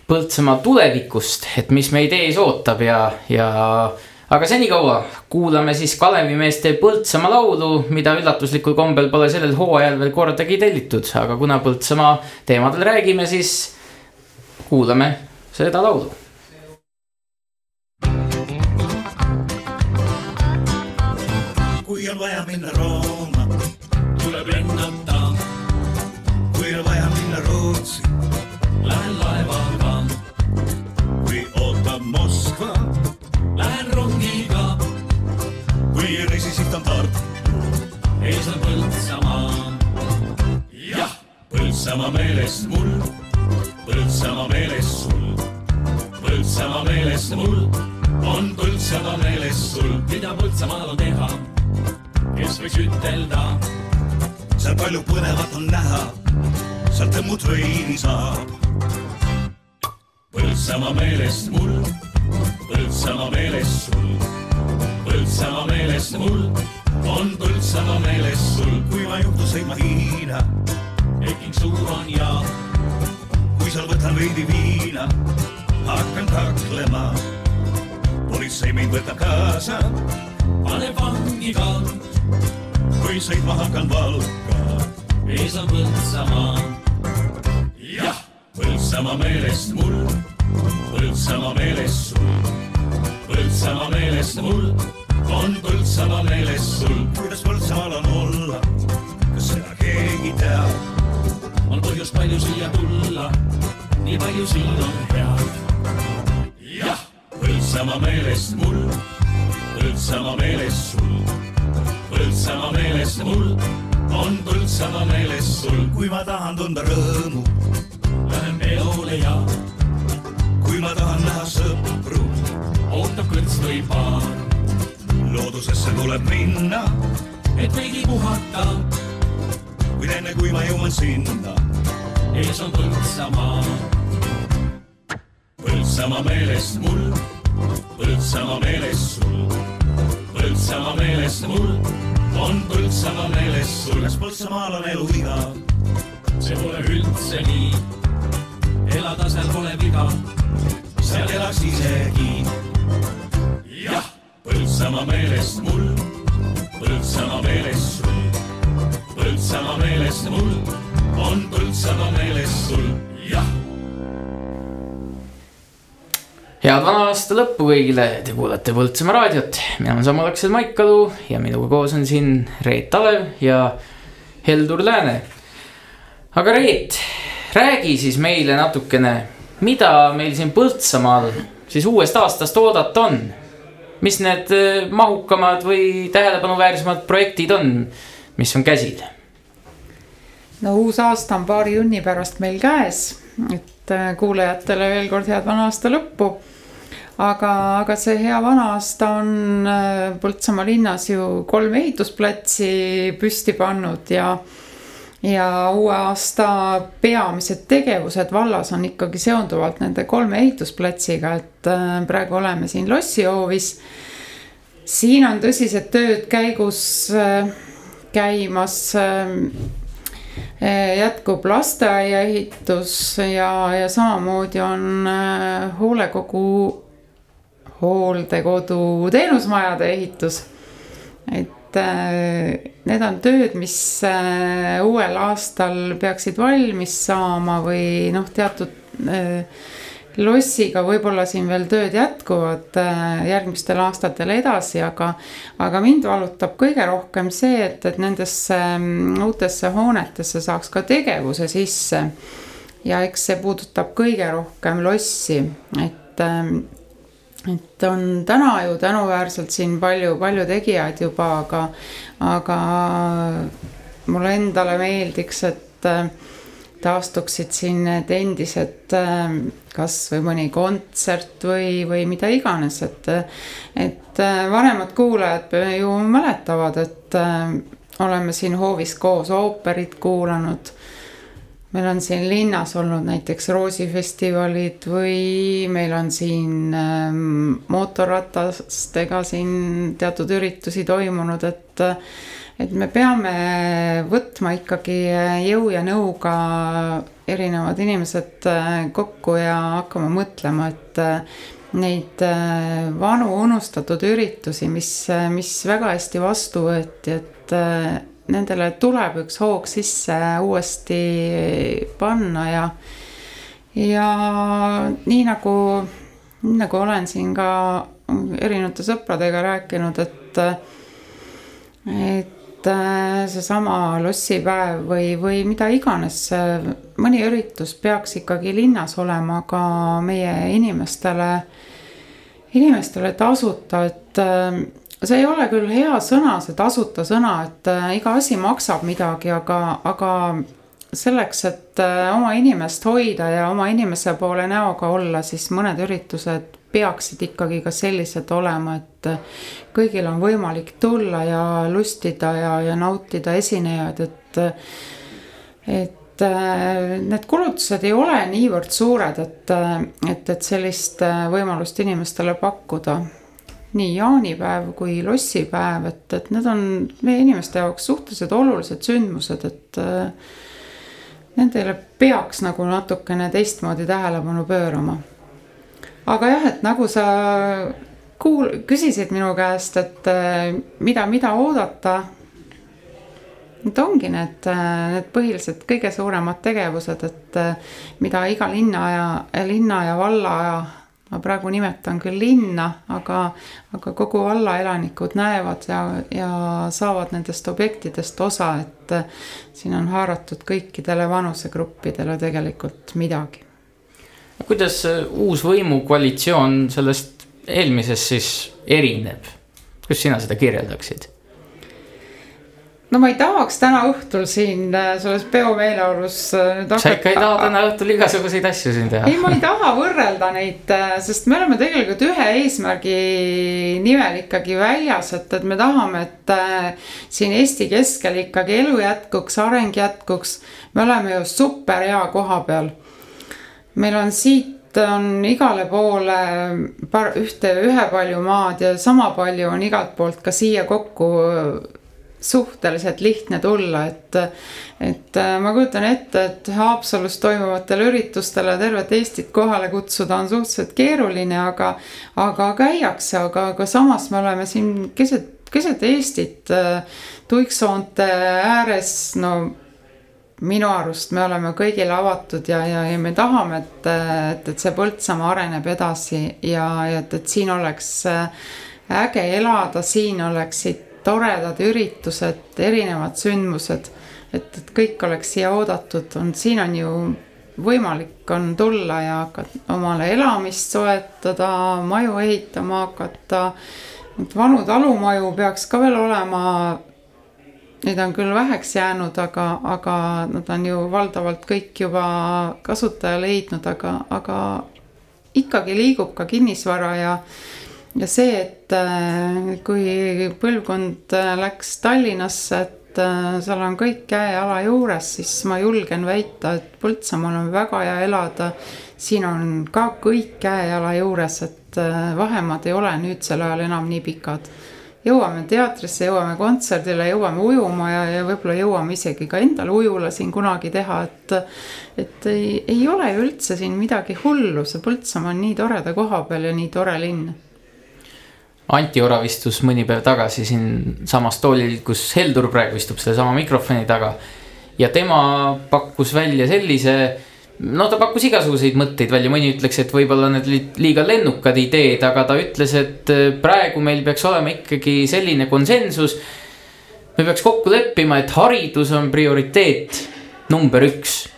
Põltsamaa tulevikust, et mis meid ees ootab ja, ja aga senikaua kuulame siis Kalevimeeste Põltsamaa laulu, mida üllatuslikul kombel pole sellel hooajal veel kordagi tellitud, aga kuna Põltsamaa teemadel räägime, siis kuulame seda laulu. kui on vaja minna Rooma, tuleb lennata. Põltsamaa meeles mul, Põltsamaa meeles sul, Põltsamaa meeles mul on Põltsamaa meeles sul, mida Põltsamaal on teha, kes võiks ütelda. seal palju põnevat on näha, sealt õmmut veini saab. Põltsamaa meelest mul Põltsamaa meeles sul, Põltsamaa meeles mul, on Põltsamaa meeles sul. kui ma juhtun sõitma Hiina, Peking suur on ja kui seal võtan veidi viina, hakkan kaklema. politsei mind võtab kaasa, paneb vangi ka. kui sõitma hakkan Valka, ees on Põltsamaa. jah, Põltsamaa meelest mul, Põltsamaa meeles sul, Põltsamaa meelest mul, on Põltsamaa meeles sul. kuidas Põltsamaal on olla, kas seda keegi teab? On põhjust palju siia tulla, nii palju siin on head. jah, Põltsamaa meelest mul, Põltsamaa meelest sul, Põltsamaa meelest mul, on Põltsamaa meelest sul. kui ma tahan tunda rõõmu, lähen peole ja kui ma tahan näha sõpru, ootab kõrts või paar. loodusesse tuleb minna, et veidi puhata kuid enne kui ma jõuan sinna, ees on Põltsamaa. Põltsamaa meelest mul, Põltsamaa meelest sul, Põltsamaa meelest mul, on Põltsamaa meelest sul. kas Põltsamaal on elu iga? see pole üldse nii, elada seal pole viga, seal elaks isegi. jah, Põltsamaa meelest mul, Põltsamaa meelest sul Põltsamaa meelest mul, on Põltsamaa meelest sul, jah. head vana aasta lõppu kõigile, te kuulate Põltsamaa raadiot, mina olen Samu Aksel Maikalu ja minuga koos on siin Reet Talev ja Heldur Lääne. aga Reet, räägi siis meile natukene, mida meil siin Põltsamaal siis uuest aastast oodata on? mis need eh, mahukamad või tähelepanuväärsemad projektid on, mis on käsil? no uus aasta on paari junni pärast meil käes, et äh, kuulajatele veel kord head vana aasta lõppu. aga, aga see hea vana aasta on äh, Põltsamaa linnas ju kolm ehitusplatsi püsti pannud ja ja uue aasta peamised tegevused vallas on ikkagi seonduvalt nende kolme ehitusplatsiga, et äh, praegu oleme siin lossihoovis. siin on tõsised tööd käigus käimas Eh, jätkub lasteaia ehitus ja, ja samamoodi on eh, hoolekogu, hooldekodu teenusmajade ehitus. et eh, need on tööd, mis uuel aastal peaksid valmis saama või noh, teatud lossiga võib-olla siin veel tööd jätkuvad äh, järgmistel aastatel edasi, aga. aga mind valutab kõige rohkem see, et, et nendesse mm, uutesse hoonetesse saaks ka tegevuse sisse. ja eks see puudutab kõige rohkem lossi, et ähm, et on täna ju tänuväärselt siin palju, palju tegijaid juba, aga, aga mulle endale meeldiks, et äh, taastuksid siin need endised, ähm, kasvõi mõni kontsert või, või mida iganes, et. et äh, vanemad kuulajad ju mäletavad, et äh, oleme siin hoovis koos ooperit kuulanud. meil on siin linnas olnud näiteks roosifestivalid või meil on siin ähm, mootorratastega siin teatud üritusi toimunud, et et me peame võtma ikkagi jõu ja nõuga erinevad inimesed äh, kokku ja hakkama mõtlema, et äh, neid äh, vanu unustatud üritusi, mis, mis väga hästi vastu võeti, et nendele tuleb üks hoog sisse uuesti panna ja, ja nii nagu, nii nagu olen siin ka erinevate sõpradega rääkinud, et, et et äh, seesama lossipäev või, või mida iganes, mõni üritus peaks ikkagi linnas olema ka meie inimestele, inimestele tasuta, et äh, see ei ole küll hea sõna, see tasuta sõna, et äh, iga asi maksab midagi, aga, aga selleks, et oma inimest hoida ja oma inimese poole näoga olla, siis mõned üritused peaksid ikkagi ka sellised olema, et kõigil on võimalik tulla ja lustida ja, ja nautida esinejaid, et, et et äh, need kulutused ei ole niivõrd suured, et, et, et sellist võimalust inimestele pakkuda. nii jaanipäev kui lossipäev, et, et need on meie inimeste jaoks suhteliselt olulised sündmused, et nendele peaks nagu natukene teistmoodi tähelepanu pöörama. aga jah, et nagu sa kuul-, küsisid minu käest, et mida, mida oodata Need ongi need, need põhilised kõige suuremad tegevused, et mida iga linna ja, linna ja valla ja ma praegu nimetan küll linna, aga, aga kogu valla elanikud näevad ja, ja saavad nendest objektidest osa, et siin on haaratud kõikidele vanusegruppidele tegelikult midagi. kuidas uus võimukoalitsioon sellest eelmisest siis erineb? kuidas sina seda kirjeldaksid? No ma ei tahaks täna õhtul siin äh, selles peomeeleolus äh, nüüd hakata. sa ikka ei taha täna õhtul igasuguseid asju siin teha? ei, ma ei taha võrrelda neid, äh, sest me oleme tegelikult ühe eesmärgi nimel ikkagi väljas, et, et me tahame, et siin Eesti keskel ikkagi elu jätkuks, areng jätkuks. me oleme ju super hea koha peal. meil on siit on igale poole par, ühte, ühepalju maad ja sama palju on igalt poolt ka siia kokku suhteliselt lihtne tulla, et, et äh, ma kujutan ette, et Haapsalus toimuvatele üritustele tervet Eestit kohale kutsuda on suhteliselt keeruline, aga, aga käiakse, aga, aga samas me oleme siin keset, keset Eestit äh, tuiksoonte ääres, no minu arust me oleme kõigile avatud ja, ja, ja me tahame, et, et, et see Põltsamaa areneb edasi ja, ja et, et siin oleks äh, äge elada, siin oleksid toredad üritused, erinevad sündmused. et, et kõik oleks siia oodatud, on, siin on ju võimalik on tulla ja hakata omale elamist soetada, maju ehitama hakata. et vanu talumaju peaks ka veel olema. Neid on küll väheks jäänud, aga, aga nad on ju valdavalt kõik juba kasutaja leidnud, aga, aga ikkagi liigub ka kinnisvara ja ja see, et äh, kui põlvkond äh, läks Tallinnasse, et äh, seal on kõik käe-jala juures, siis ma julgen väita, et Põltsamaal on väga hea elada. siin on ka kõik käe-jala juures, et vahemaad ei ole nüüdsel ajal enam nii pikad. jõuame teatrisse, jõuame kontserdile, jõuame ujuma ja, ja võib-olla jõuame isegi ka endale ujula siin kunagi teha, et. et ei, ei ole ju üldse siin midagi hullu, see Põltsamaa on nii toreda koha peal ja nii tore linn Anti Orav istus mõni päev tagasi siinsamas toolil, kus Heldur praegu istub sellesama mikrofoni taga. ja tema pakkus välja sellise, no ta pakkus igasuguseid mõtteid välja, mõni ütleks, et võib-olla need olid liiga lennukad ideed, aga ta ütles, et praegu meil peaks olema ikkagi selline konsensus. me peaks kokku leppima, et haridus on prioriteet number üks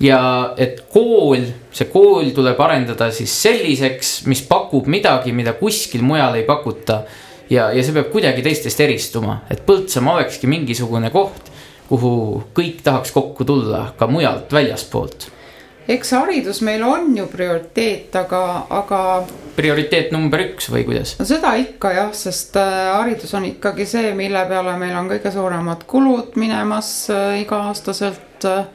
ja et kool, see kool tuleb arendada siis selliseks, mis pakub midagi, mida kuskil mujal ei pakuta. ja, ja see peab kuidagi teistest eristuma, et Põltsamaa olekski mingisugune koht, kuhu kõik tahaks kokku tulla ka mujalt, väljaspoolt eks haridus meil on ju prioriteet, aga, aga. prioriteet number üks või kuidas? no seda ikka jah, sest äh, haridus on ikkagi see, mille peale meil on kõige suuremad kulud minemas äh, iga-aastaselt äh,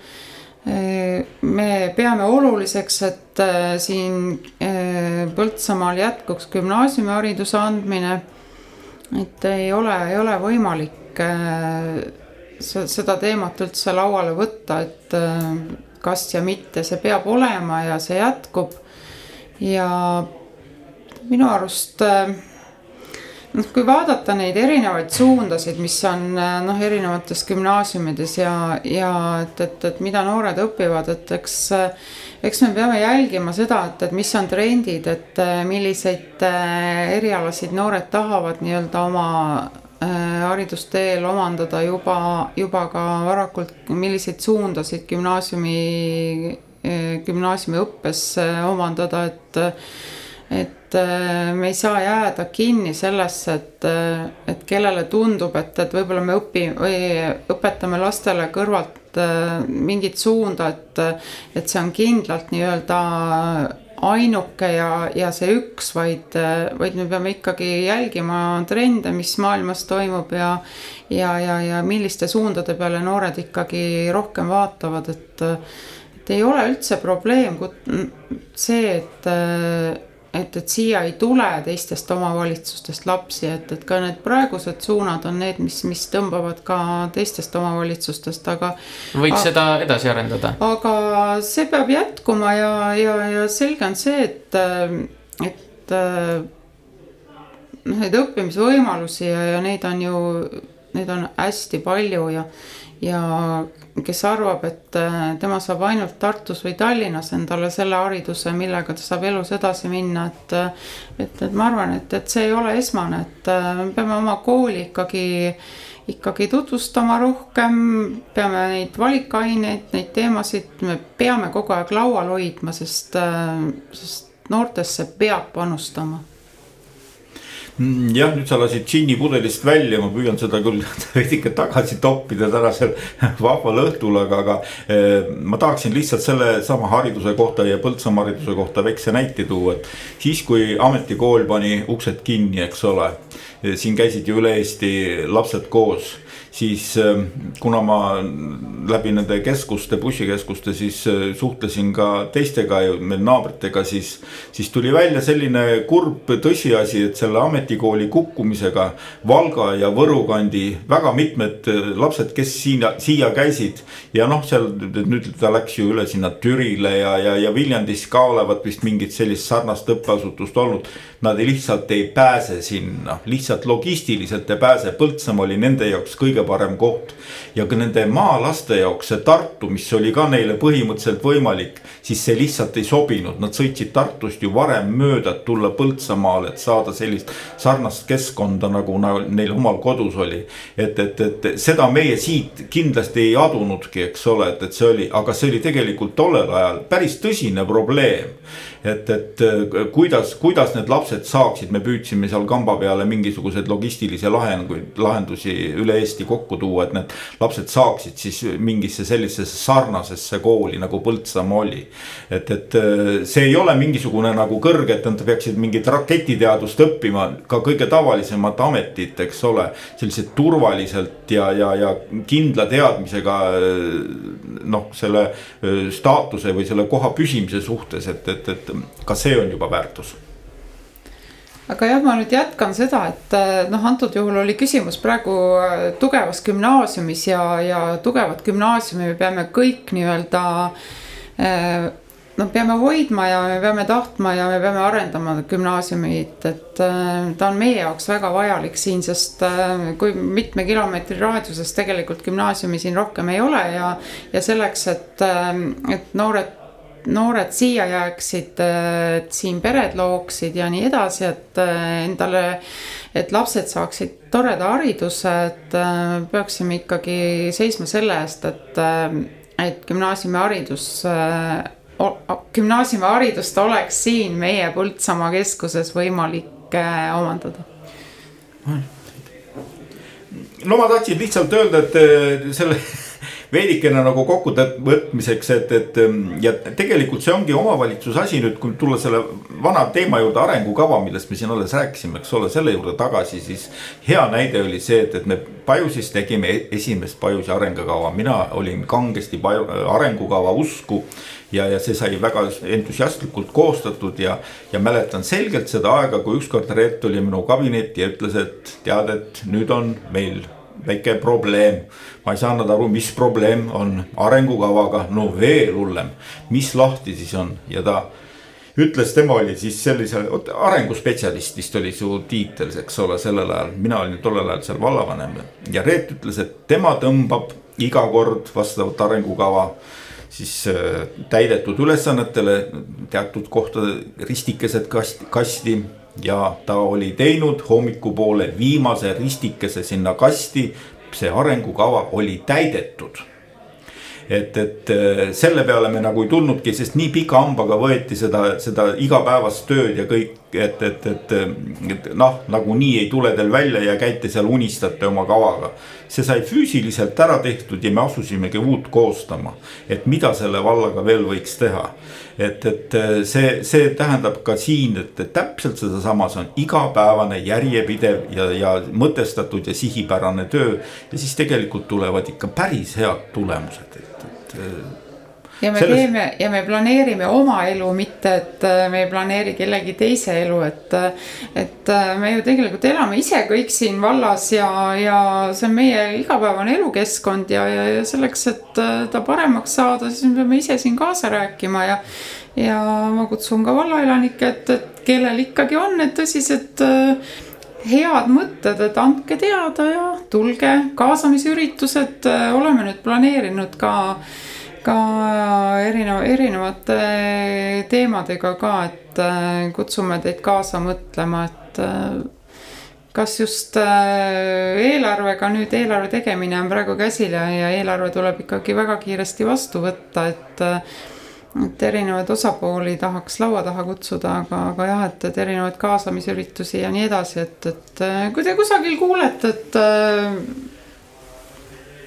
me peame oluliseks, et äh, siin äh, Põltsamaal jätkuks gümnaasiumihariduse andmine. et ei ole, ei ole võimalik äh, seda teemat üldse lauale võtta, et kas ja mitte, see peab olema ja see jätkub. ja minu arust noh, kui vaadata neid erinevaid suundasid, mis on noh, erinevates gümnaasiumides ja, ja et, et, et mida noored õpivad, et eks. eks me peame jälgima seda, et, et mis on trendid, et milliseid äh, erialasid noored tahavad nii-öelda oma haridusteel omandada juba, juba ka varakult, milliseid suundasid gümnaasiumi, gümnaasiumiõppes omandada, et et äh, me ei saa jääda kinni sellesse, et, äh, et kellele tundub, et, et võib-olla me õpime või õpetame lastele kõrvalt äh, mingit suunda, et, et see on kindlalt nii-öelda ainuke ja, ja see üks, vaid, vaid me peame ikkagi jälgima trende, mis maailmas toimub ja ja, ja, ja milliste suundade peale noored ikkagi rohkem vaatavad, et et ei ole üldse probleem see, et et, et siia ei tule teistest omavalitsustest lapsi, et, et ka need praegused suunad on need, mis, mis tõmbavad ka teistest omavalitsustest, aga. võiks aga, seda edasi arendada. aga see peab jätkuma ja, ja, ja selge on see, et, et noh, neid õppimisvõimalusi ja, ja neid on ju, neid on hästi palju ja ja kes arvab, et äh, tema saab ainult Tartus või Tallinnas endale selle hariduse, millega ta saab elus edasi minna, et. Äh, et, et ma arvan, et, et see ei ole esmane, et äh, me peame oma kooli ikkagi, ikkagi tutvustama rohkem. peame neid valikaineid, neid teemasid, me peame kogu aeg laual hoidma, sest, sest noortesse peab panustama jah, nüüd sa lasid džinni pudelist välja, ma püüan seda küll veidike tagasi toppida tänasel vahval õhtul, aga, aga eh, ma tahaksin lihtsalt sellesama hariduse kohta ja Põltsamaa hariduse kohta väikse näite tuua, et siis, kui ametikool pani uksed kinni, eks ole, eh, siin käisid ju üle Eesti lapsed koos siis ähm, kuna ma läbi nende keskuste, bussikeskuste siis äh, suhtlesin ka teistega meil naabritega, siis. siis tuli välja selline kurb tõsiasi, et selle ametikooli kukkumisega Valga ja Võru kandi väga mitmed äh, lapsed, kes siin, siia käisid. ja noh, seal nüüd ta läks ju üle sinna Türile ja, ja, ja Viljandis ka olevat vist mingit sellist sarnast õppeasutust olnud. Nad lihtsalt ei pääse sinna, lihtsalt logistiliselt ei pääse, Põltsamaa oli nende jaoks kõige parem koht. ja ka nende maalaste jaoks see Tartu, mis oli ka neile põhimõtteliselt võimalik, siis see lihtsalt ei sobinud, nad sõitsid Tartust ju varem mööda, et tulla Põltsamaale, et saada sellist sarnast keskkonda, nagu neil omal kodus oli. et, et, et seda meie siit kindlasti ei adunudki, eks ole, et, et see oli, aga see oli tegelikult tollel ajal päris tõsine probleem et, et kuidas, kuidas need lapsed saaksid, me püüdsime seal kamba peale mingisuguseid logistilisi lahenguid, lahendusi üle Eesti kokku tuua, et need lapsed saaksid siis mingisse sellisesse sarnasesse kooli nagu Põltsamaa oli. et, et see ei ole mingisugune nagu kõrge, et nad peaksid mingit raketiteadust õppima, ka kõige tavalisemat ametit, eks ole. selliselt turvaliselt ja, ja, ja kindla teadmisega noh, selle staatuse või selle koha püsimise suhtes, et, et, et ka see on juba väärtus. Aga jah, ma nüüd jätkan seda, et äh, noh, antud juhul oli küsimus praegu äh, tugevas gümnaasiumis ja, ja tugevat gümnaasiumi me peame kõik nii-öelda äh, noh, peame hoidma ja me peame tahtma ja me peame arendama gümnaasiumit, et ta on meie jaoks väga vajalik siin, sest kui mitme kilomeetri raadiuses tegelikult gümnaasiumi siin rohkem ei ole ja, ja selleks, et, et noored noored siia jääksid, et siin pered looksid ja nii edasi, et äh, endale, et lapsed saaksid toreda hariduse, et äh, peaksime ikkagi seisma selle eest, et, äh, et gümnaasiumiharidus gümnaasiumiharidust oleks siin meie Põltsamaa keskuses võimalik omandada. no ma tahtsin lihtsalt öelda, et selle veidikene nagu kokkuvõtmiseks, et, et ja tegelikult see ongi omavalitsuse asi nüüd, kui tulla selle vana teema juurde, arengukava, millest me siin alles rääkisime, eks ole, selle juurde tagasi, siis. hea näide oli see, et, et me Pajusis tegime e-, esimest Pajusi arengukava, mina olin kangesti paju, arengukava usku ja, ja see sai väga entusiastlikult koostatud ja, ja mäletan selgelt seda aega, kui ükskord Reet tuli minu kabinetti ja ütles, et tead, et nüüd on meil väike probleem. ma ei saanud aru, mis probleem on arengukavaga, no veel hullem, mis lahti siis on ja ta ütles, tema oli siis sellise, arenguspetsialist vist oli su tiitel, eks ole, sellel ajal, mina olin tollel ajal seal vallavanem. ja Reet ütles, et tema tõmbab iga kord vastavat arengukava siis äh, täidetud ülesannetele teatud kohtade ristikesed kasti, kasti ja ta oli teinud hommikupoole viimase ristikese sinna kasti. see arengukava oli täidetud. et, et selle peale me nagu ei tulnudki, sest nii pika hambaga võeti seda, seda igapäevast tööd ja kõik et, et, et, et noh, nagunii ei tule teil välja ja käite seal unistate oma kavaga. see sai füüsiliselt ära tehtud ja me asusimegi uut koostama, et mida selle vallaga veel võiks teha. et, et see, see tähendab ka siin, et, täpselt sedasama, see on igapäevane järjepidev ja, ja mõtestatud ja sihipärane töö. ja siis tegelikult tulevad ikka päris head tulemused, et, et ja me Selles... teeme ja me planeerime oma elu, mitte et äh, me ei planeeri kellegi teise elu, et. Äh, et äh, me ju tegelikult elame ise kõik siin vallas ja, ja see on meie igapäevane elukeskkond ja, ja, ja selleks, et ta paremaks saada, siis me peame ise siin kaasa rääkima ja. ja ma kutsun ka vallaelanikke, et, et kellel ikkagi on need tõsised head mõtted, et andke teada ja tulge kaasamisüritused, oleme nüüd planeerinud ka ka erineva, erinevate teemadega ka, et äh, kutsume teid kaasa mõtlema, et äh, kas just äh, eelarvega nüüd eelarve tegemine on praegu käsil ja, ja eelarve tuleb ikkagi väga kiiresti vastu võtta, et et erinevaid osapooli tahaks laua taha kutsuda, aga, aga jah, et, et erinevaid kaasamisüritusi ja nii edasi, et, et kui te kusagil kuulete, et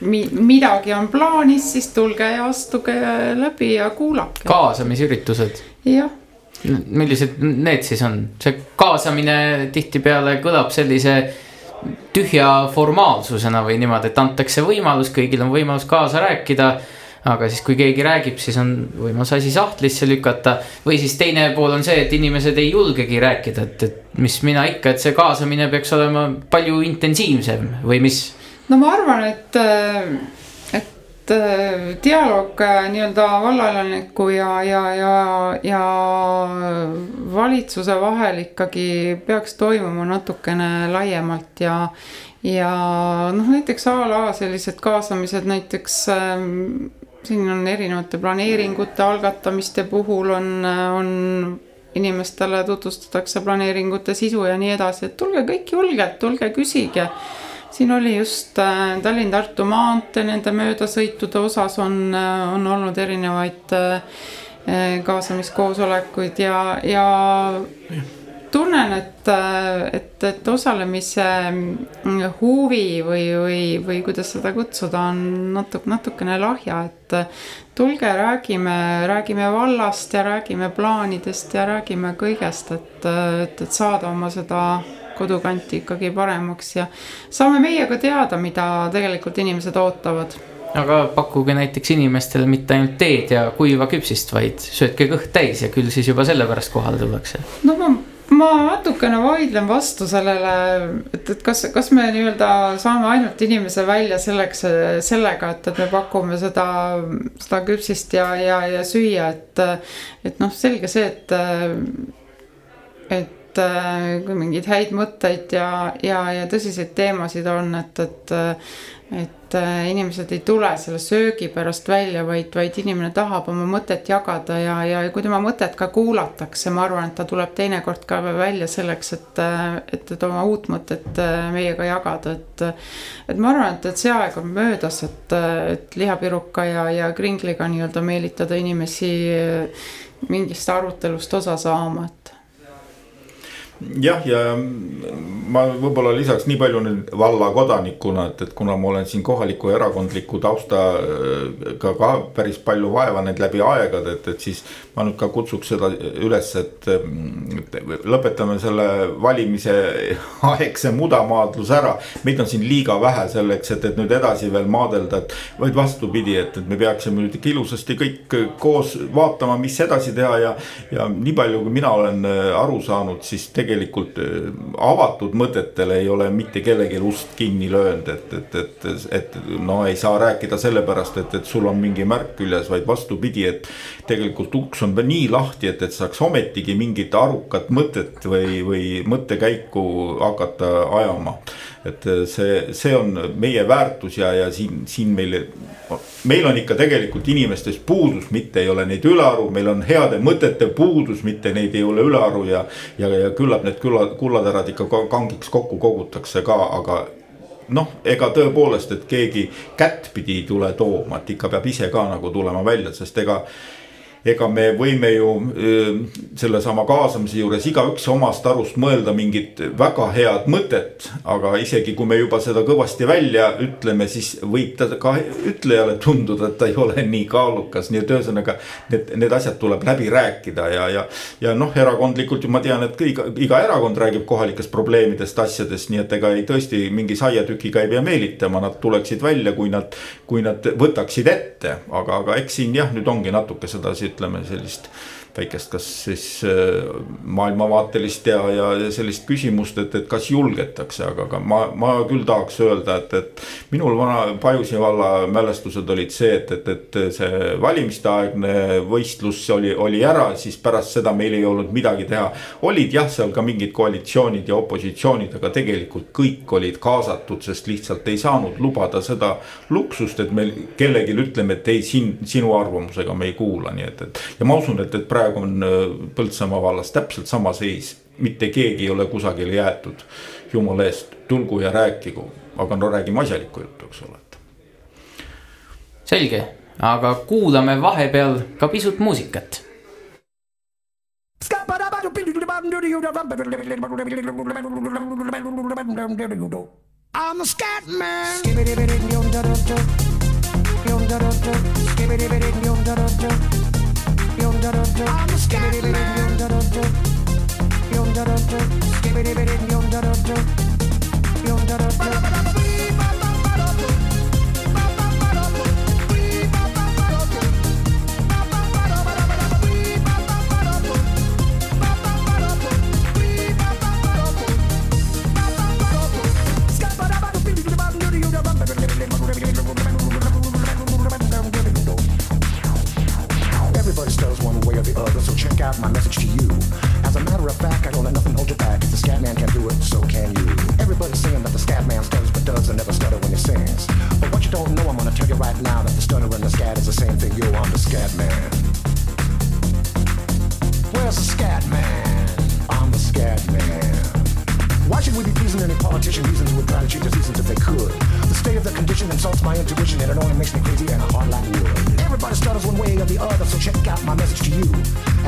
mi-, midagi on plaanis, siis tulge ja astuge läbi ja kuulake. kaasamisüritused. jah. millised need siis on, see kaasamine tihtipeale kõlab sellise tühja formaalsusena või niimoodi, et antakse võimalus, kõigil on võimalus kaasa rääkida aga siis, kui keegi räägib, siis on võimalus asi sahtlisse lükata. või siis teine pool on see, et inimesed ei julgegi rääkida, et, et mis mina ikka, et see kaasamine peaks olema palju intensiivsem või mis no ma arvan, et, äh, et äh, dialoog äh, nii-öelda vallaelaniku ja, ja, ja, ja valitsuse vahel ikkagi peaks toimuma natukene laiemalt ja ja noh, näiteks a la sellised kaasamised näiteks ähm, siin on erinevate planeeringute algatamiste puhul on, on inimestele tutvustatakse planeeringute sisu ja nii edasi, et tulge kõik julgelt, tulge küsige siin oli just äh, Tallinn-Tartu maantee, nende möödasõitude osas on, äh, on olnud erinevaid äh, kaasamiskoosolekuid ja, ja tunnen, et, et, et osalemise mm, huvi või, või, või kuidas seda kutsuda, on natuke, natukene lahja, et tulge, räägime, räägime vallast ja räägime plaanidest ja räägime kõigest, et, et, et saada oma seda kodukanti ikkagi paremaks ja saame meie ka teada, mida tegelikult inimesed ootavad aga pakkuge näiteks inimestele mitte ainult teed ja kuiva küpsist, vaid söötke kõht täis ja küll siis juba sellepärast kohale tullakse. no ma, ma natukene vaidlen vastu sellele, et, et kas, kas me nii-öelda saame ainult inimese välja selleks, sellega, et, et me pakume seda, seda küpsist ja, ja, ja süüa, et. et noh, selge see, et, et et äh, kui mingeid häid mõtteid ja, ja, ja tõsiseid teemasid on, et, et. et äh, inimesed ei tule selle söögi pärast välja, vaid, vaid inimene tahab oma mõtet jagada ja, ja kui tema mõtet ka kuulatakse, ma arvan, et ta tuleb teinekord ka välja selleks, et, et, et oma uut mõtet äh, meiega jagada, et. et ma arvan, et, et see aeg on möödas, et, et lihapiruka ja, ja kringliga nii-öelda meelitada inimesi mingist arutelust osa saama, et jah, ja ma võib-olla lisaks nii palju nüüd valla kodanikuna, et, et kuna ma olen siin kohaliku erakondliku taustaga ka, ka päris palju vaeva näinud läbi aegade, et, et siis. Ma nüüd ka kutsuks seda üles, et, et lõpetame selle valimise aegse mudamaadluse ära. meid on siin liiga vähe selleks, et, et nüüd edasi veel maadelda, et vaid vastupidi, et, et me peaksime nüüd ikka ilusasti kõik koos vaatama, mis edasi teha ja. ja nii palju, kui mina olen aru saanud, siis tegelikult tegelikult äh, avatud mõtetele ei ole mitte kellelgi ust kinni löönud, et, et, et, et no ei saa rääkida sellepärast, et, et sul on mingi märk küljes, vaid vastupidi, et. tegelikult uks on nii lahti, et, et saaks ometigi mingit arukat mõtet või, või mõttekäiku hakata ajama et äh, see, see on meie väärtus ja, ja siin, siin meil, meil on ikka tegelikult inimestes puudus, mitte ei ole neid ülearu, meil on heade mõtete puudus, mitte neid ei ole ülearu ja. ja, ja küllap need külla, kullatärad ikka kangiks kokku kogutakse ka, aga noh, ega tõepoolest, et keegi kättpidi ei tule tooma, et ikka peab ise ka nagu tulema välja, sest ega ega me võime ju sellesama kaasamise juures igaüks omast arust mõelda mingit väga head mõtet. aga isegi kui me juba seda kõvasti välja ütleme, siis võib ta ka ütlejale tunduda, et ta ei ole nii kaalukas, nii et ühesõnaga. Need, need asjad tuleb läbi rääkida ja, ja, ja noh, erakondlikult ju ma tean, et iga, iga erakond räägib kohalikest probleemidest, asjadest, nii et ega ei tõesti mingi saiatükiga ei pea meelitama, nad tuleksid välja, kui nad. kui nad võtaksid ette, aga, aga eks siin jah, nüüd ongi natuke sedasi ütleme sellist väikest, kas siis äh, maailmavaatelist ja, ja sellist küsimust, et, et kas julgetakse, aga, aga ma, ma küll tahaks öelda, et, et. minul vana Pajusi valla mälestused olid see, et, et, et see valimisteaegne võistlus oli, oli ära, siis pärast seda meil ei olnud midagi teha. olid jah, seal ka mingid koalitsioonid ja opositsioonid, aga tegelikult kõik olid kaasatud, sest lihtsalt ei saanud lubada seda luksust, et me kellelgi ütleme, et ei, siin sinu arvamusega me ei kuula, nii et, et ja ma usun, et, et praegu praegu on äh, Põltsamaa vallas täpselt sama seis, mitte keegi ei ole kusagile jäetud. jumala eest, tulgu ja rääkigu, aga no räägime asjalikku juttu, eks ole. selge, aga kuulame vahepeal ka pisut muusikat. I'm a scat man. I'm skip it, I'm a scat man. out my message to you. As a matter of fact, I don't let nothing hold you back. If the scat man can do it, so can you. Everybody's saying that the scat man stutters but does and never stutter when he sings. But what you don't know, I'm gonna tell you right now that the stutter and the scat is the same thing. Yo, I'm the scat man. Where's the scat man? I'm the scat man. Why should we be pleasing any politician Reasons would try to cheat the seasons if they could? The state of the condition insults my intuition and it only makes me crazy and a heart like wood. Everybody stutters one way or the other, so check out my message to you.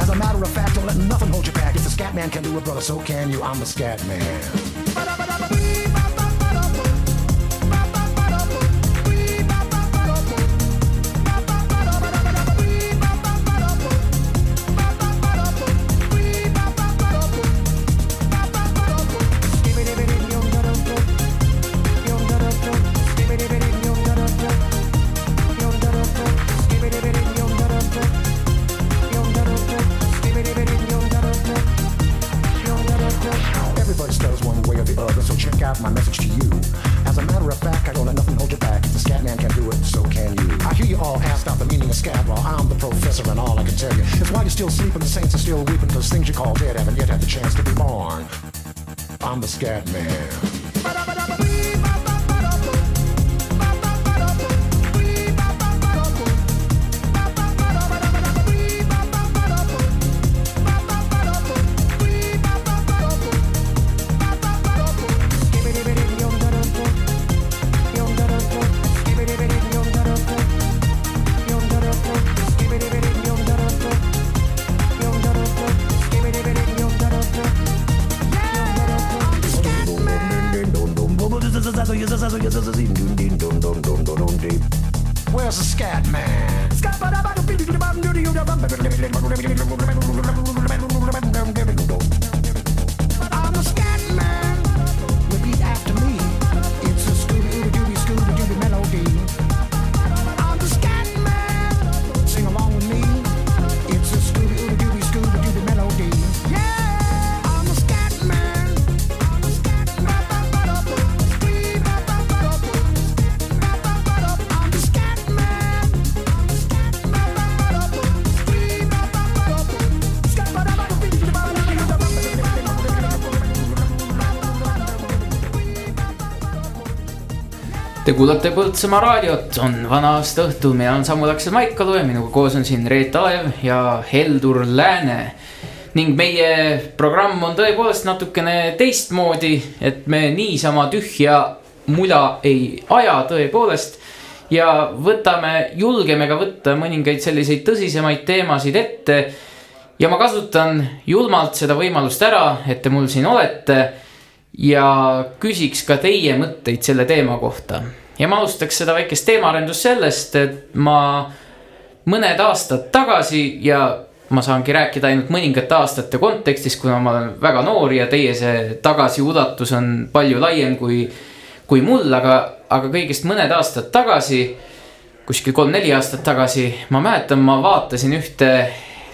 As a matter of fact, don't let nothing hold you back. If the scat man can do it, brother, so can you. I'm the scat man. all asked out the meaning of scab while I'm the professor and all I can tell you is why you're still sleeping, the saints are still weeping, those things you call dead haven't yet had the chance to be born. I'm the scat man. Te kuulate Põltsamaa raadiot, on vana aasta õhtu, mina olen Samu Lakse Maikalu ja minuga koos on siin Reet Alev ja Heldur Lääne. ning meie programm on tõepoolest natukene teistmoodi, et me niisama tühja mula ei aja tõepoolest. ja võtame, julgeme ka võtta mõningaid selliseid tõsisemaid teemasid ette. ja ma kasutan julmalt seda võimalust ära, et te mul siin olete ja küsiks ka teie mõtteid selle teema kohta. Ja ma alustaks seda väikest teemaarendust sellest, et ma mõned aastad tagasi ja ma saangi rääkida ainult mõningate aastate kontekstis, kuna ma olen väga noor ja teie see tagasiulatus on palju laiem kui, kui mul, aga, aga kõigest mõned aastad tagasi, kuskil kolm-neli aastat tagasi, ma mäletan, ma vaatasin ühte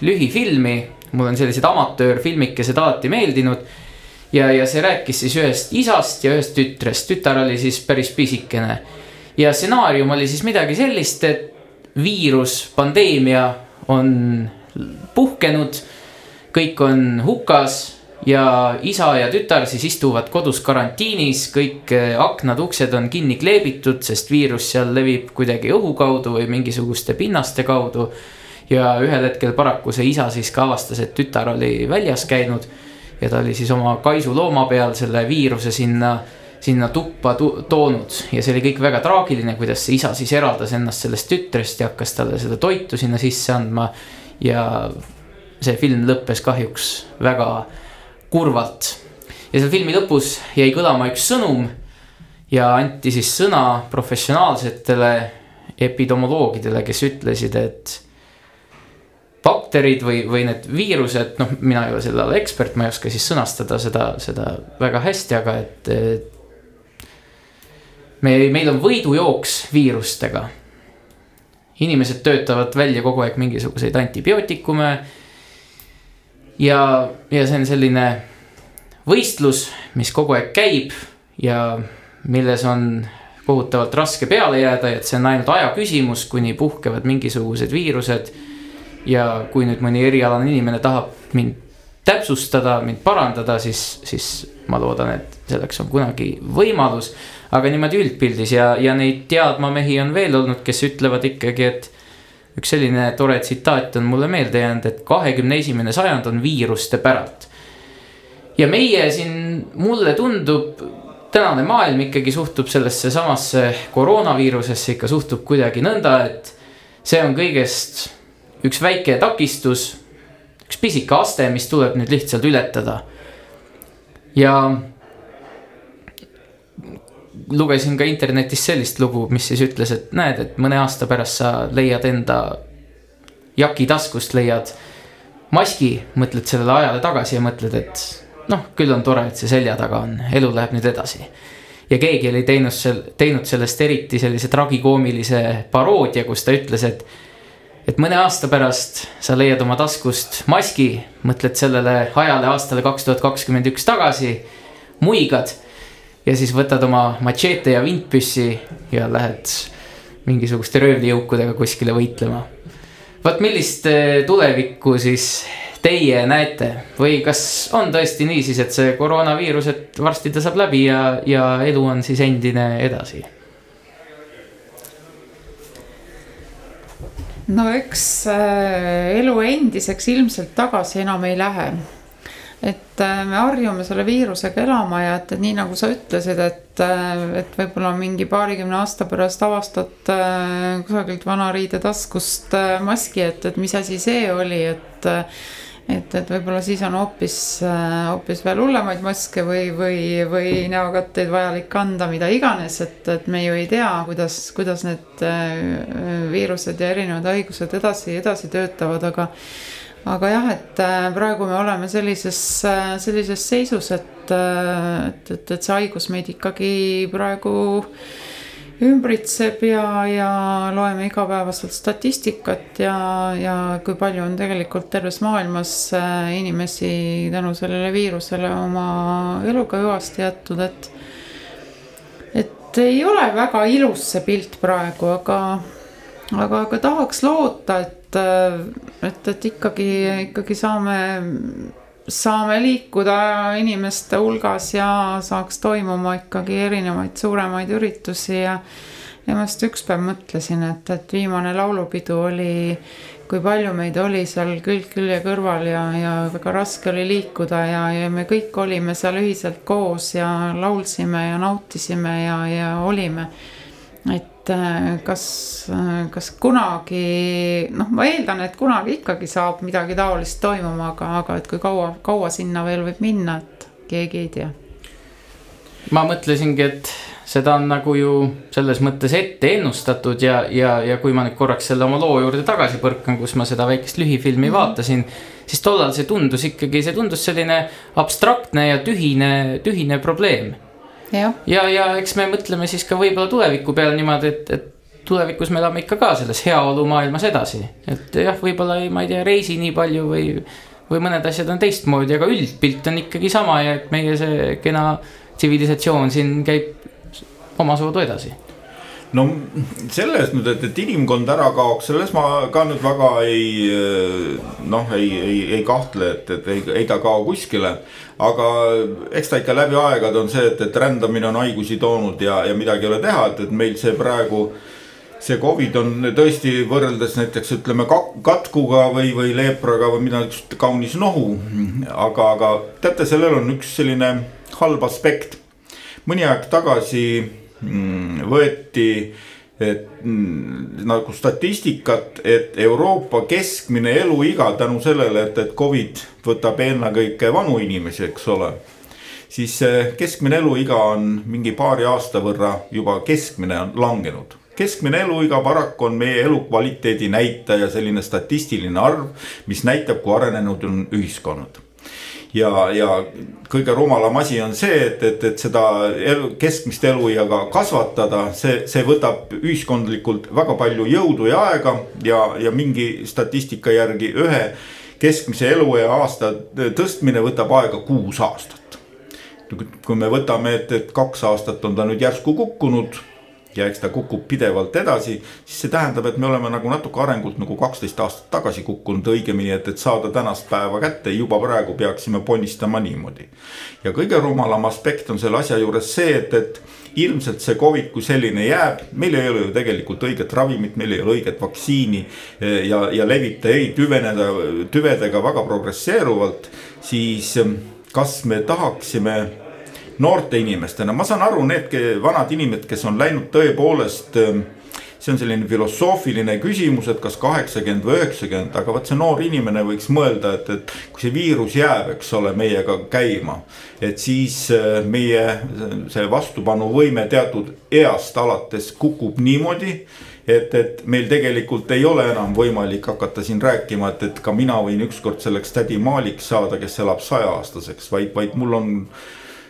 lühifilmi, mul on sellised amatöörfilmikesed alati meeldinud. Ja, ja see rääkis siis ühest isast ja ühest tütrest, tütar oli siis päris pisikene. ja stsenaarium oli siis midagi sellist, et viirus, pandeemia on puhkenud. kõik on hukas ja isa ja tütar siis istuvad kodus karantiinis, kõik eh, aknad-uksed on kinni kleebitud, sest viirus seal levib kuidagi õhu kaudu või mingisuguste pinnaste kaudu. ja ühel hetkel paraku see isa siis ka avastas, et tütar oli väljas käinud ja ta oli siis oma kaisulooma peal selle viiruse sinna sinna tuppa toonud ja see oli kõik väga traagiline, kuidas see isa siis eraldas ennast sellest tütrest ja hakkas talle seda toitu sinna sisse andma ja see film lõppes kahjuks väga kurvalt. ja seal filmi lõpus jäi kõlama üks sõnum ja anti siis sõna professionaalsetele epidemioloogidele, kes ütlesid, et bakterid või, või need viirused, noh, mina ei ole selle ala ekspert, ma ei oska siis sõnastada seda, seda väga hästi, aga et, et. me, meil on võidujooks viirustega inimesed töötavad välja kogu aeg mingisuguseid antibiootikume. ja, ja see on selline võistlus, mis kogu aeg käib ja milles on kohutavalt raske peale jääda, et see on ainult aja küsimus, kuni puhkevad mingisugused viirused. Ja kui nüüd mõni erialane inimene tahab mind täpsustada, mind parandada, siis, siis ma loodan, et selleks on kunagi võimalus aga niimoodi üldpildis ja, ja neid teadmamehi on veel olnud, kes ütlevad ikkagi, et üks selline tore tsitaat on mulle meelde jäänud, et kahekümne esimene sajand on viiruste päralt. ja meie siin, mulle tundub, tänane maailm ikkagi suhtub sellesse samasse koroonaviirusesse ikka suhtub kuidagi nõnda, et see on kõigest üks väike takistus, üks pisike aste, mis tuleb nüüd lihtsalt ületada. ja lugesin ka internetis sellist lugu, mis siis ütles, et näed, et mõne aasta pärast sa leiad enda jaki taskust, leiad maski, mõtled sellele ajale tagasi ja mõtled, et noh, küll on tore, et see selja taga on, elu läheb nüüd edasi. ja keegi oli teinud sel-, teinud sellest eriti sellise tragikoomilise paroodia, kus ta ütles, et et mõne aasta pärast sa leiad oma taskust maski, mõtled sellele ajale aastale kaks tuhat kakskümmend üks tagasi, muigad ja siis võtad oma machete ja vintpüssi ja lähed mingisuguste röövlijõukudega kuskile võitlema. vot millist eh, tulevikku siis teie näete või kas on tõesti nii siis, et see koroonaviirus, et varsti ta saab läbi ja, ja elu on siis endine edasi? No eks äh, elu endiseks ilmselt tagasi enam ei lähe. Et äh, me harjume selle viirusega elama ja et, et nii nagu sa ütlesid, et, äh, et võib-olla mingi paarikümne aasta pärast avastad kusagilt vana riidetaskust maski, et, et mis asi see oli, et et, et võib-olla siis on hoopis, hoopis veel hullemaid maske või, või, või näokatteid vajalik kanda, mida iganes, et, et me ju ei tea, kuidas, kuidas need viirused ja erinevad haigused edasi, edasi töötavad, aga aga jah, et äh, praegu me oleme sellises, äh, sellises seisus, et, äh, et, et, et see haigus meid ikkagi praegu ümbritseb ja, ja loeme igapäevaselt statistikat ja, ja kui palju on tegelikult terves maailmas inimesi tänu sellele viirusele oma eluga hüvasti jätnud, et. et ei ole väga ilus see pilt praegu, aga, aga, aga tahaks loota, et et, et, et ikkagi, ikkagi saame, saame liikuda inimeste hulgas ja saaks toimuma ikkagi erinevaid suuremaid üritusi ja. ja ma just ükspäev mõtlesin, et, et viimane laulupidu oli, kui palju meid oli seal külg külje kõrval ja, ja väga raske oli liikuda ja, ja me kõik olime seal ühiselt koos ja laulsime ja nautisime ja, ja olime. et et äh, kas, kas kunagi, noh, ma eeldan, et kunagi ikkagi saab midagi taolist toimuma, aga, aga et kui kaua, kaua sinna veel võib minna, et keegi ei tea. ma mõtlesingi, et seda on nagu ju selles mõttes ette ennustatud ja, ja, ja kui ma nüüd korraks selle oma loo juurde tagasi põrkan, kus ma seda väikest lühifilmi mm -hmm. vaatasin. siis tollal see tundus ikkagi, see tundus selline abstraktne ja tühine, tühine probleem. Ja, ja, ja eks me mõtleme siis ka võib-olla tuleviku peale niimoodi, et, et tulevikus me elame ikka ka selles heaolumaailmas edasi, et jah, võib-olla ei, ma ei tea, reisi nii palju või või mõned asjad on teistmoodi, aga üldpilt on ikkagi sama ja meie see kena tsivilisatsioon siin käib omasoodu edasi no selles nüüd, et, et inimkond ära kaoks, selles ma ka nüüd väga ei noh, ei, ei, ei kahtle, et, et ei, ei ta kao kuskile. aga eks ta ikka läbi aegade on see, et, et rändamine on haigusi toonud ja, ja midagi ei ole teha, et, et meil see praegu see Covid on tõesti võrreldes näiteks ütleme katkuga või, või leepraga või midagi sihukest kaunis nohu. aga, aga teate, sellel on üks selline halb aspekt. mõni aeg tagasi võeti et mm, nagu statistikat, et Euroopa keskmine eluiga tänu sellele, et, et Covid võtab ennekõike vanu inimesi, eks ole. siis keskmine eluiga on mingi paari aasta võrra juba keskmine on langenud keskmine eluiga paraku on meie elukvaliteedi näitaja, selline statistiline arv, mis näitab, kui arenenud on ühiskonnad ja, ja kõige rumalam asi on see, et, et, et seda elu, keskmist eluiga kasvatada, see, see võtab ühiskondlikult väga palju jõudu ja aega ja, ja mingi statistika järgi ühe keskmise eluea aasta tõstmine võtab aega kuus aastat. kui me võtame, et, et kaks aastat on ta nüüd järsku kukkunud ja eks ta kukub pidevalt edasi, siis see tähendab, et me oleme nagu natuke arengult nagu kaksteist aastat tagasi kukkunud, õigemini, et, et saada tänast päeva kätte, juba praegu peaksime ponnistama niimoodi. ja kõige rumalam aspekt on selle asja juures see, et, et ilmselt see Covid kui selline jääb, meil ei ole ju tegelikult õiget ravimit, meil ei ole õiget vaktsiini eh, ja, ja levib ta ei tüveneda, tüvedega väga progresseeruvalt, siis eh, kas me tahaksime noorte inimestena, ma saan aru, need vanad inimesed, kes on läinud tõepoolest. Ähm, see on selline filosoofiline küsimus, et kas kaheksakümmend või üheksakümmend, aga vot see noor inimene võiks mõelda, et, et kui see viirus jääb, eks ole, meiega käima. et siis äh, meie see vastupanuvõime teatud east alates kukub niimoodi et, et meil tegelikult ei ole enam võimalik hakata siin rääkima, et, et ka mina võin ükskord selleks tädi Maaliks saada, kes elab sajaaastaseks, vaid, vaid mul on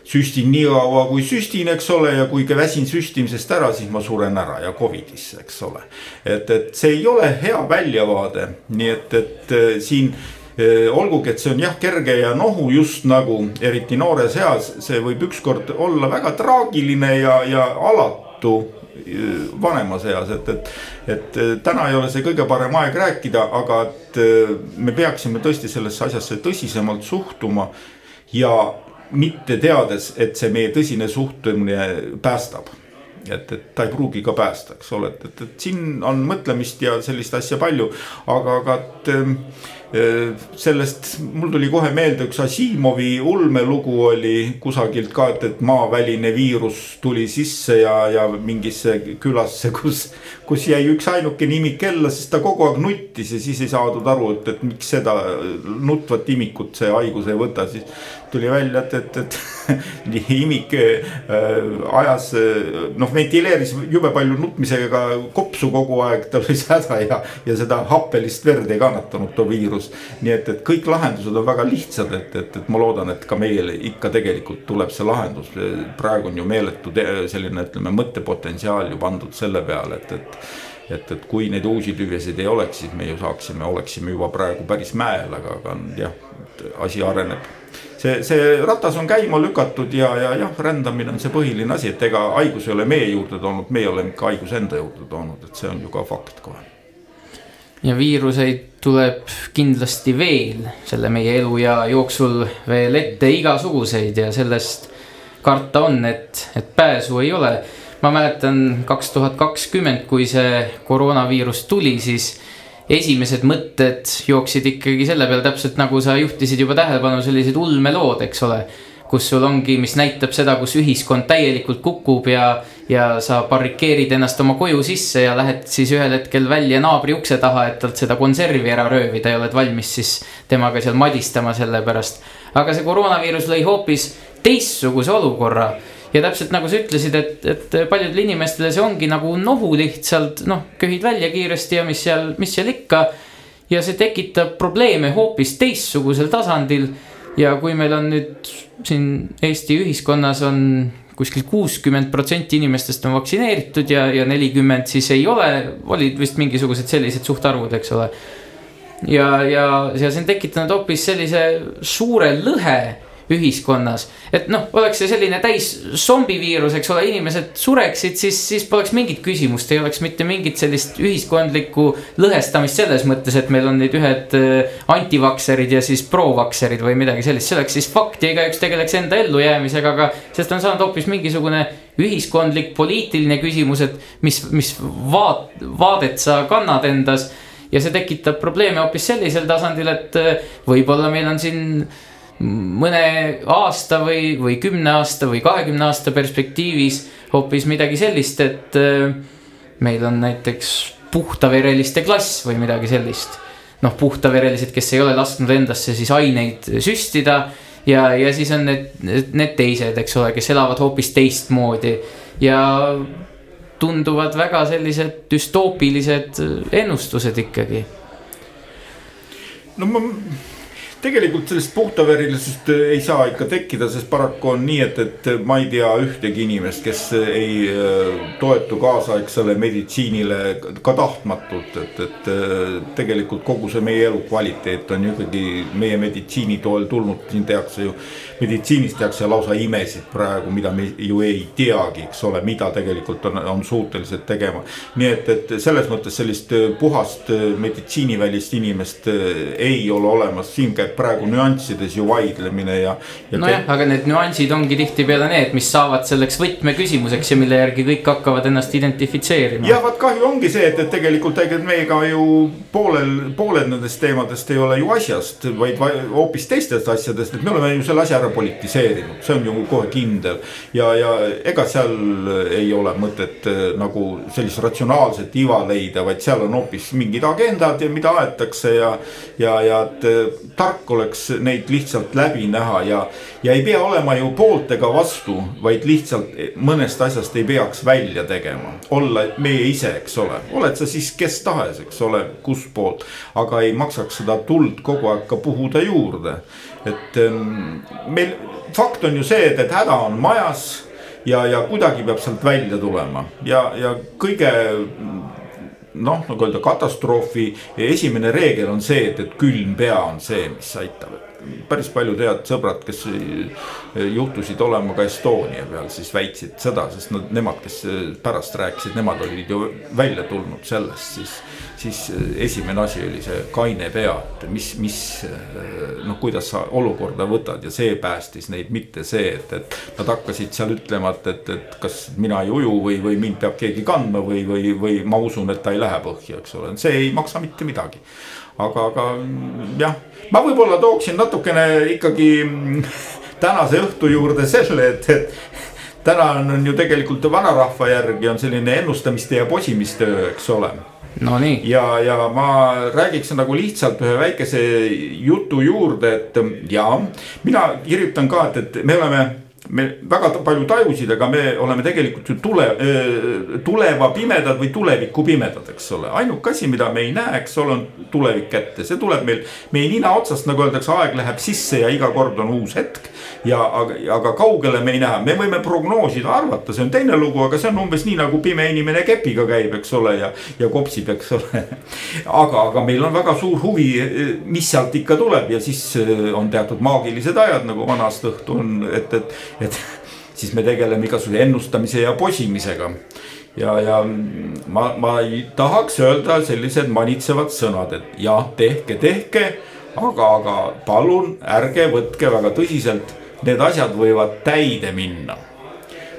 süstin nii kaua kui süstin, eks ole, ja kui väsin süstimisest ära, siis ma suren ära ja Covidisse, eks ole. et, et see ei ole hea väljavaade, nii et, et äh, siin äh, olgugi, et see on jah, kerge ja nohu just nagu eriti noores eas, see võib ükskord olla väga traagiline ja, ja alatu äh, vanemas eas, et, et, et täna ei ole see kõige parem aeg rääkida, aga et me peaksime tõesti sellesse asjasse tõsisemalt suhtuma. ja mitte teades, et see meie tõsine suhtumine päästab. et, et ta ei pruugi ka päästa, eks ole, et, et, et siin on mõtlemist ja sellist asja palju, aga, aga et Äh, sellest mul tuli kohe meelde üks Asimovi ulmelugu oli kusagilt ka, et, et maaväline viirus tuli sisse ja, ja mingisse külasse, kus. kus jäi üks ainukene imik ella, sest ta kogu aeg nuttis ja siis ei saadud aru, et, et miks seda nutvat imikut see haigus ei võta, siis. tuli välja, et, et, et imik äh, ajas noh, ventileeris jube palju nutmisega kopsu kogu aeg, tal oli häda ja, ja seda happelist verd ei kannatanud too viirus võimalus. nii et, et kõik lahendused on väga lihtsad, et, et, et ma loodan, et ka meil ikka tegelikult tuleb see lahendus. praegu on ju meeletu selline, ütleme mõttepotentsiaal ju pandud selle peale, et, et et, et kui neid uusi tüvesid ei oleks, siis me ju saaksime, oleksime juba praegu päris mäel, aga, aga jah, asi areneb. see, see ratas on käima lükatud ja, ja jah, rändamine on see põhiline asi, et ega haigus ei ole meie juurde toonud, meie oleme ikka haiguse enda juurde toonud, et see on ju ka fakt kohe ja viiruseid tuleb kindlasti veel selle meie eluea jooksul veel ette igasuguseid ja sellest karta on, et, et pääsu ei ole. ma mäletan kaks tuhat kakskümmend, kui see koroonaviirus tuli, siis esimesed mõtted jooksid ikkagi selle peale, täpselt nagu sa juhtisid juba tähelepanu, sellised ulmelood, eks ole kus sul ongi, mis näitab seda, kus ühiskond täielikult kukub ja, ja sa barrikeerid ennast oma koju sisse ja lähed siis ühel hetkel välja naabri ukse taha, et talt seda konservi ära röövida ja oled valmis siis temaga seal madistama selle pärast. aga see koroonaviirus lõi hoopis teistsuguse olukorra ja täpselt nagu sa ütlesid, et, et paljudele inimestele see ongi nagu nohu lihtsalt noh, köhid välja kiiresti ja mis seal, mis seal ikka. ja see tekitab probleeme hoopis teistsugusel tasandil. ja kui meil on nüüd siin Eesti ühiskonnas on kuskil kuuskümmend protsenti inimestest on vaktsineeritud ja, ja nelikümmend siis ei ole, olid vist mingisugused sellised suhtarvud, eks ole. ja, ja, ja see on tekitanud hoopis sellise suure lõhe ühiskonnas. et noh, oleks see selline täis zombiviirus, eks ole, inimesed sureksid, siis, siis poleks mingit küsimust, ei oleks mitte mingit sellist ühiskondlikku lõhestamist selles mõttes, et meil on nüüd ühed äh, antivakserid ja siis pro-vakserid või midagi sellist, see oleks siis fakt ja igaüks tegeleks enda ellujäämisega, aga sellest on saanud hoopis mingisugune ühiskondlik, poliitiline küsimus, et mis, mis vaat-, vaadet sa kannad endas ja see tekitab probleeme hoopis sellisel tasandil, et äh, võib-olla meil on siin mõne aasta või, või kümne aasta või kahekümne aasta perspektiivis hoopis midagi sellist, et äh, meil on näiteks puhtavereliste klass või midagi sellist. noh, puhtaverelised, kes ei ole lasknud endasse siis aineid süstida ja, ja siis on need, need teised, eks ole, kes elavad hoopis teistmoodi ja tunduvad väga sellised düstoopilised ennustused ikkagi. no ma tegelikult sellist puhtaverilisust äh, ei saa ikka tekkida, sest paraku on nii, et, et ma ei tea ühtegi inimest, kes ei äh, toetu kaasaegsele meditsiinile ka tahtmatult, et, et äh, tegelikult kogu see meie elukvaliteet on ju ikkagi meie meditsiini toel tulnud, siin tehakse ju meditsiinis tehakse lausa imesid praegu, mida me ju ei teagi, eks ole, mida tegelikult on, on suutelised tegema. nii et, et selles mõttes sellist äh, puhast äh, meditsiinivälist inimest äh, ei ole olemas, siin käib praegu nüanssides ju vaidlemine ja, ja. nojah, aga need nüansid ongi tihtipeale need, mis saavad selleks võtmeküsimuseks ja mille järgi kõik hakkavad ennast identifitseerima. jah, vaat kahju ongi see, et, et tegelikult ega meiega ju poolel, pooled nendest teemadest ei ole ju asjast, vaid hoopis teistest asjadest, et me oleme ju selle asja ära ära politiseerinud, see on ju kohe kindel. ja, ja ega seal ei ole mõtet äh, nagu sellist ratsionaalset iva leida, vaid seal on hoopis mingid agendad ja mida aetakse ja. ja, ja et äh, tark oleks neid lihtsalt läbi näha ja, ja ei pea olema ju poolt ega vastu, vaid lihtsalt mõnest asjast ei peaks välja tegema. olla meie ise, eks ole, oled sa siis kes tahes, eks ole, kustpoolt, aga ei maksaks seda tuld kogu aeg ka puhuda juurde et ähm, meil fakt on ju see, et, et häda on majas ja, ja kuidagi peab sealt välja tulema. Ja, ja kõige noh, nagu öelda katastroofi esimene reegel on see, et, et külm pea on see, mis aitab päris paljud head sõbrad, kes juhtusid olema ka Estonia peal, siis väitsid seda, sest nad, nemad, kes pärast rääkisid, nemad olid ju välja tulnud sellest, siis siis äh, esimene asi oli see kaine pea, et mis, mis noh, kuidas sa olukorda võtad ja see päästis neid, mitte see, et, et. Nad hakkasid seal ütlema, et, et, et kas mina ei uju või, või mind peab keegi kandma või, või, või ma usun, et ta ei lähe põhja, eks ole, see ei maksa mitte midagi. aga, aga jah, ma võib-olla tooksin natukene ikkagi tänase õhtu juurde selle, et, et täna on ju tegelikult vanarahva järgi on selline ennustamiste ja posimistöö, eks ole no nii. ja, ja ma räägiks nagu lihtsalt ühe väikese jutu juurde, et ja mina kirjutan ka, et, et me oleme me väga palju tajusid, aga me oleme tegelikult ju tule, tuleva pimedad või tuleviku pimedad, eks ole. ainuke asi, mida me ei näe, eks ole, on tulevik kätte, see tuleb meil meie nina otsast, nagu öeldakse, aeg läheb sisse ja iga kord on uus hetk ja aga, aga kaugele me ei näe, me võime prognoosida, arvata, see on teine lugu, aga see on umbes nii nagu pime inimene kepiga käib, eks ole, ja, ja kopsib, eks ole. aga, aga meil on väga suur huvi, mis sealt ikka tuleb ja siis eh, on teatud maagilised ajad, nagu vanast õhtu on, et, et, et siis me tegeleme igasuguse ennustamise ja posimisega ja, ja ma, ma ei tahaks öelda sellised manitsevad sõnad, et jah, tehke, tehke. aga, aga palun ärge võtke väga tõsiselt need asjad võivad täide minna.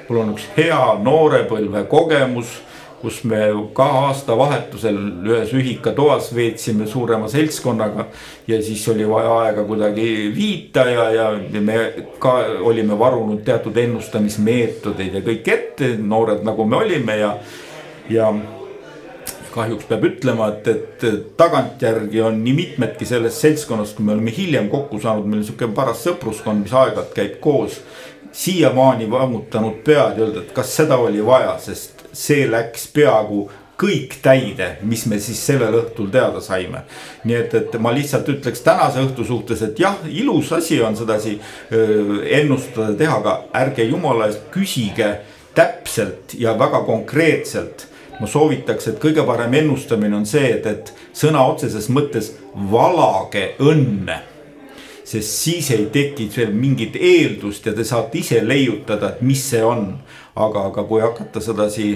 mul on üks hea noorepõlve kogemus kus me ka aastavahetusel ühes ühikatoas veetsime suurema seltskonnaga. ja siis oli vaja aega kuidagi viita ja, ja me ka olime varunud teatud ennustamismeetodeid ja kõik ette, noored nagu me olime ja, ja kahjuks peab ütlema, et, et tagantjärgi on nii mitmedki sellest seltskonnast, kui me oleme hiljem kokku saanud, meil on sihuke paras sõpruskond, mis aeg-ajalt käib koos. siiamaani vammutanud pead ja öelda, et kas seda oli vaja, sest see läks peaaegu kõik täide, mis me siis sellel õhtul teada saime. nii et, et ma lihtsalt ütleks tänase õhtu suhtes, et jah, ilus asi on sedasi ennustada, teha, aga ärge jumala eest küsige täpselt ja väga konkreetselt ma soovitaks, et kõige parem ennustamine on see, et, et sõna otseses mõttes valage õnne. sest siis ei teki seal mingit eeldust ja te saate ise leiutada, et mis see on. Aga, aga kui hakata sedasi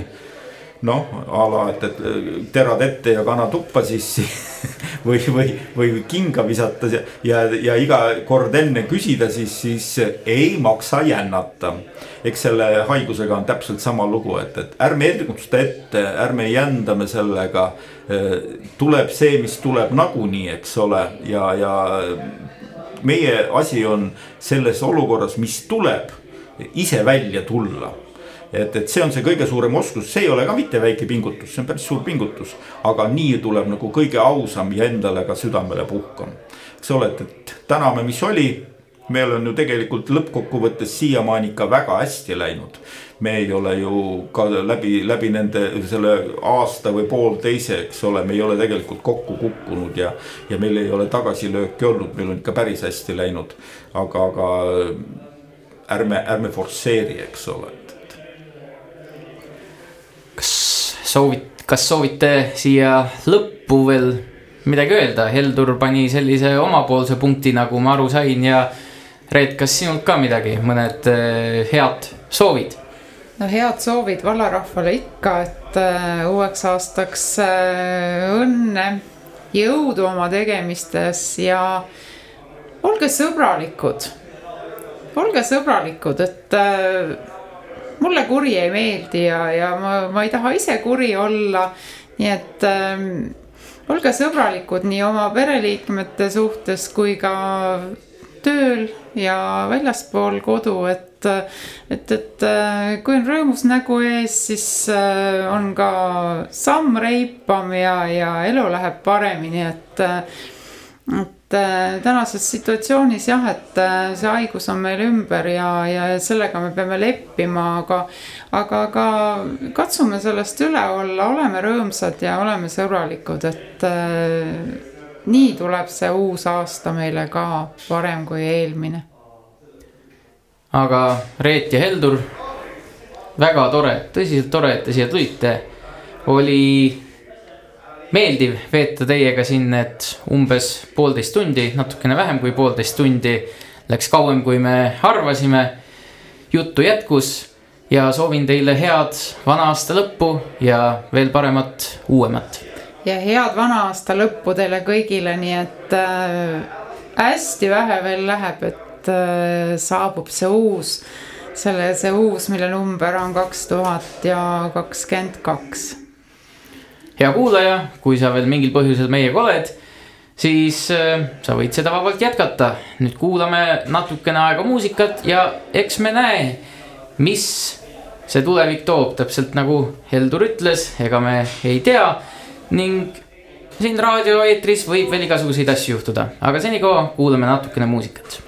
noh, a la, et, et terad ette ja kana tuppa, siis või, või, või kinga visata ja, ja, iga kord enne küsida, siis, siis ei maksa jännata. eks selle haigusega on täpselt sama lugu, et, et ärme ennusta ette, ärme jändame sellega. tuleb see, mis tuleb nagunii, eks ole, ja, ja meie asi on selles olukorras, mis tuleb, ise välja tulla et, et see on see kõige suurem oskus, see ei ole ka mitte väike pingutus, see on päris suur pingutus. aga nii tuleb nagu kõige ausam ja endale ka südamele puhkam. eks ole, et, et täname, mis oli. meil on ju tegelikult lõppkokkuvõttes siiamaani ikka väga hästi läinud. me ei ole ju ka läbi, läbi nende selle aasta või poolteise, eks ole, me ei ole tegelikult kokku kukkunud ja. ja meil ei ole tagasilööki olnud, meil on ikka päris hästi läinud. aga, aga ärme, ärme forsseeri, eks ole soovit-, kas soovite siia lõppu veel midagi öelda, Heldur pani sellise omapoolse punkti, nagu ma aru sain ja. Reet, kas sinult ka midagi, mõned äh, head soovid? no head soovid vallarahvale ikka, et äh, uueks aastaks äh, õnne, jõudu oma tegemistes ja olge sõbralikud. olge sõbralikud, et mulle kuri ei meeldi ja, ja ma, ma ei taha ise kuri olla. nii et ähm, olge sõbralikud nii oma pereliikmete suhtes kui ka tööl ja väljaspool kodu, et, et, et äh, kui on rõõmus nägu ees, siis äh, on ka samm reipam ja, ja elu läheb paremini, et, et Äh, tänases situatsioonis jah, et äh, see haigus on meil ümber ja, ja sellega me peame leppima, aga, aga, aga katsume sellest üle olla, oleme rõõmsad ja oleme sõbralikud, et äh, nii tuleb see uus aasta meile ka parem kui eelmine. aga Reet ja Heldur, väga tore, tõsiselt tore, et te siia tulite. oli meeldiv veeta teiega siin need umbes poolteist tundi, natukene vähem kui poolteist tundi. Läks kauem, kui me arvasime. juttu jätkus ja soovin teile head vana aasta lõppu ja veel paremat uuemat. ja head vana aasta lõppu teile kõigile, nii et äh, hästi vähe veel läheb, et äh, saabub see uus, selle, see uus, mille number on kaks tuhat ja kakskümmend kaks hea kuulaja, kui sa veel mingil põhjusel meiega oled, siis äh, sa võid seda vabalt jätkata. nüüd kuulame natukene aega muusikat ja eks me näe, mis see tulevik toob, täpselt nagu Heldur ütles, ega me ei tea. ning siin raadioeetris võib veel igasuguseid asju juhtuda, aga senikaua kuulame natukene muusikat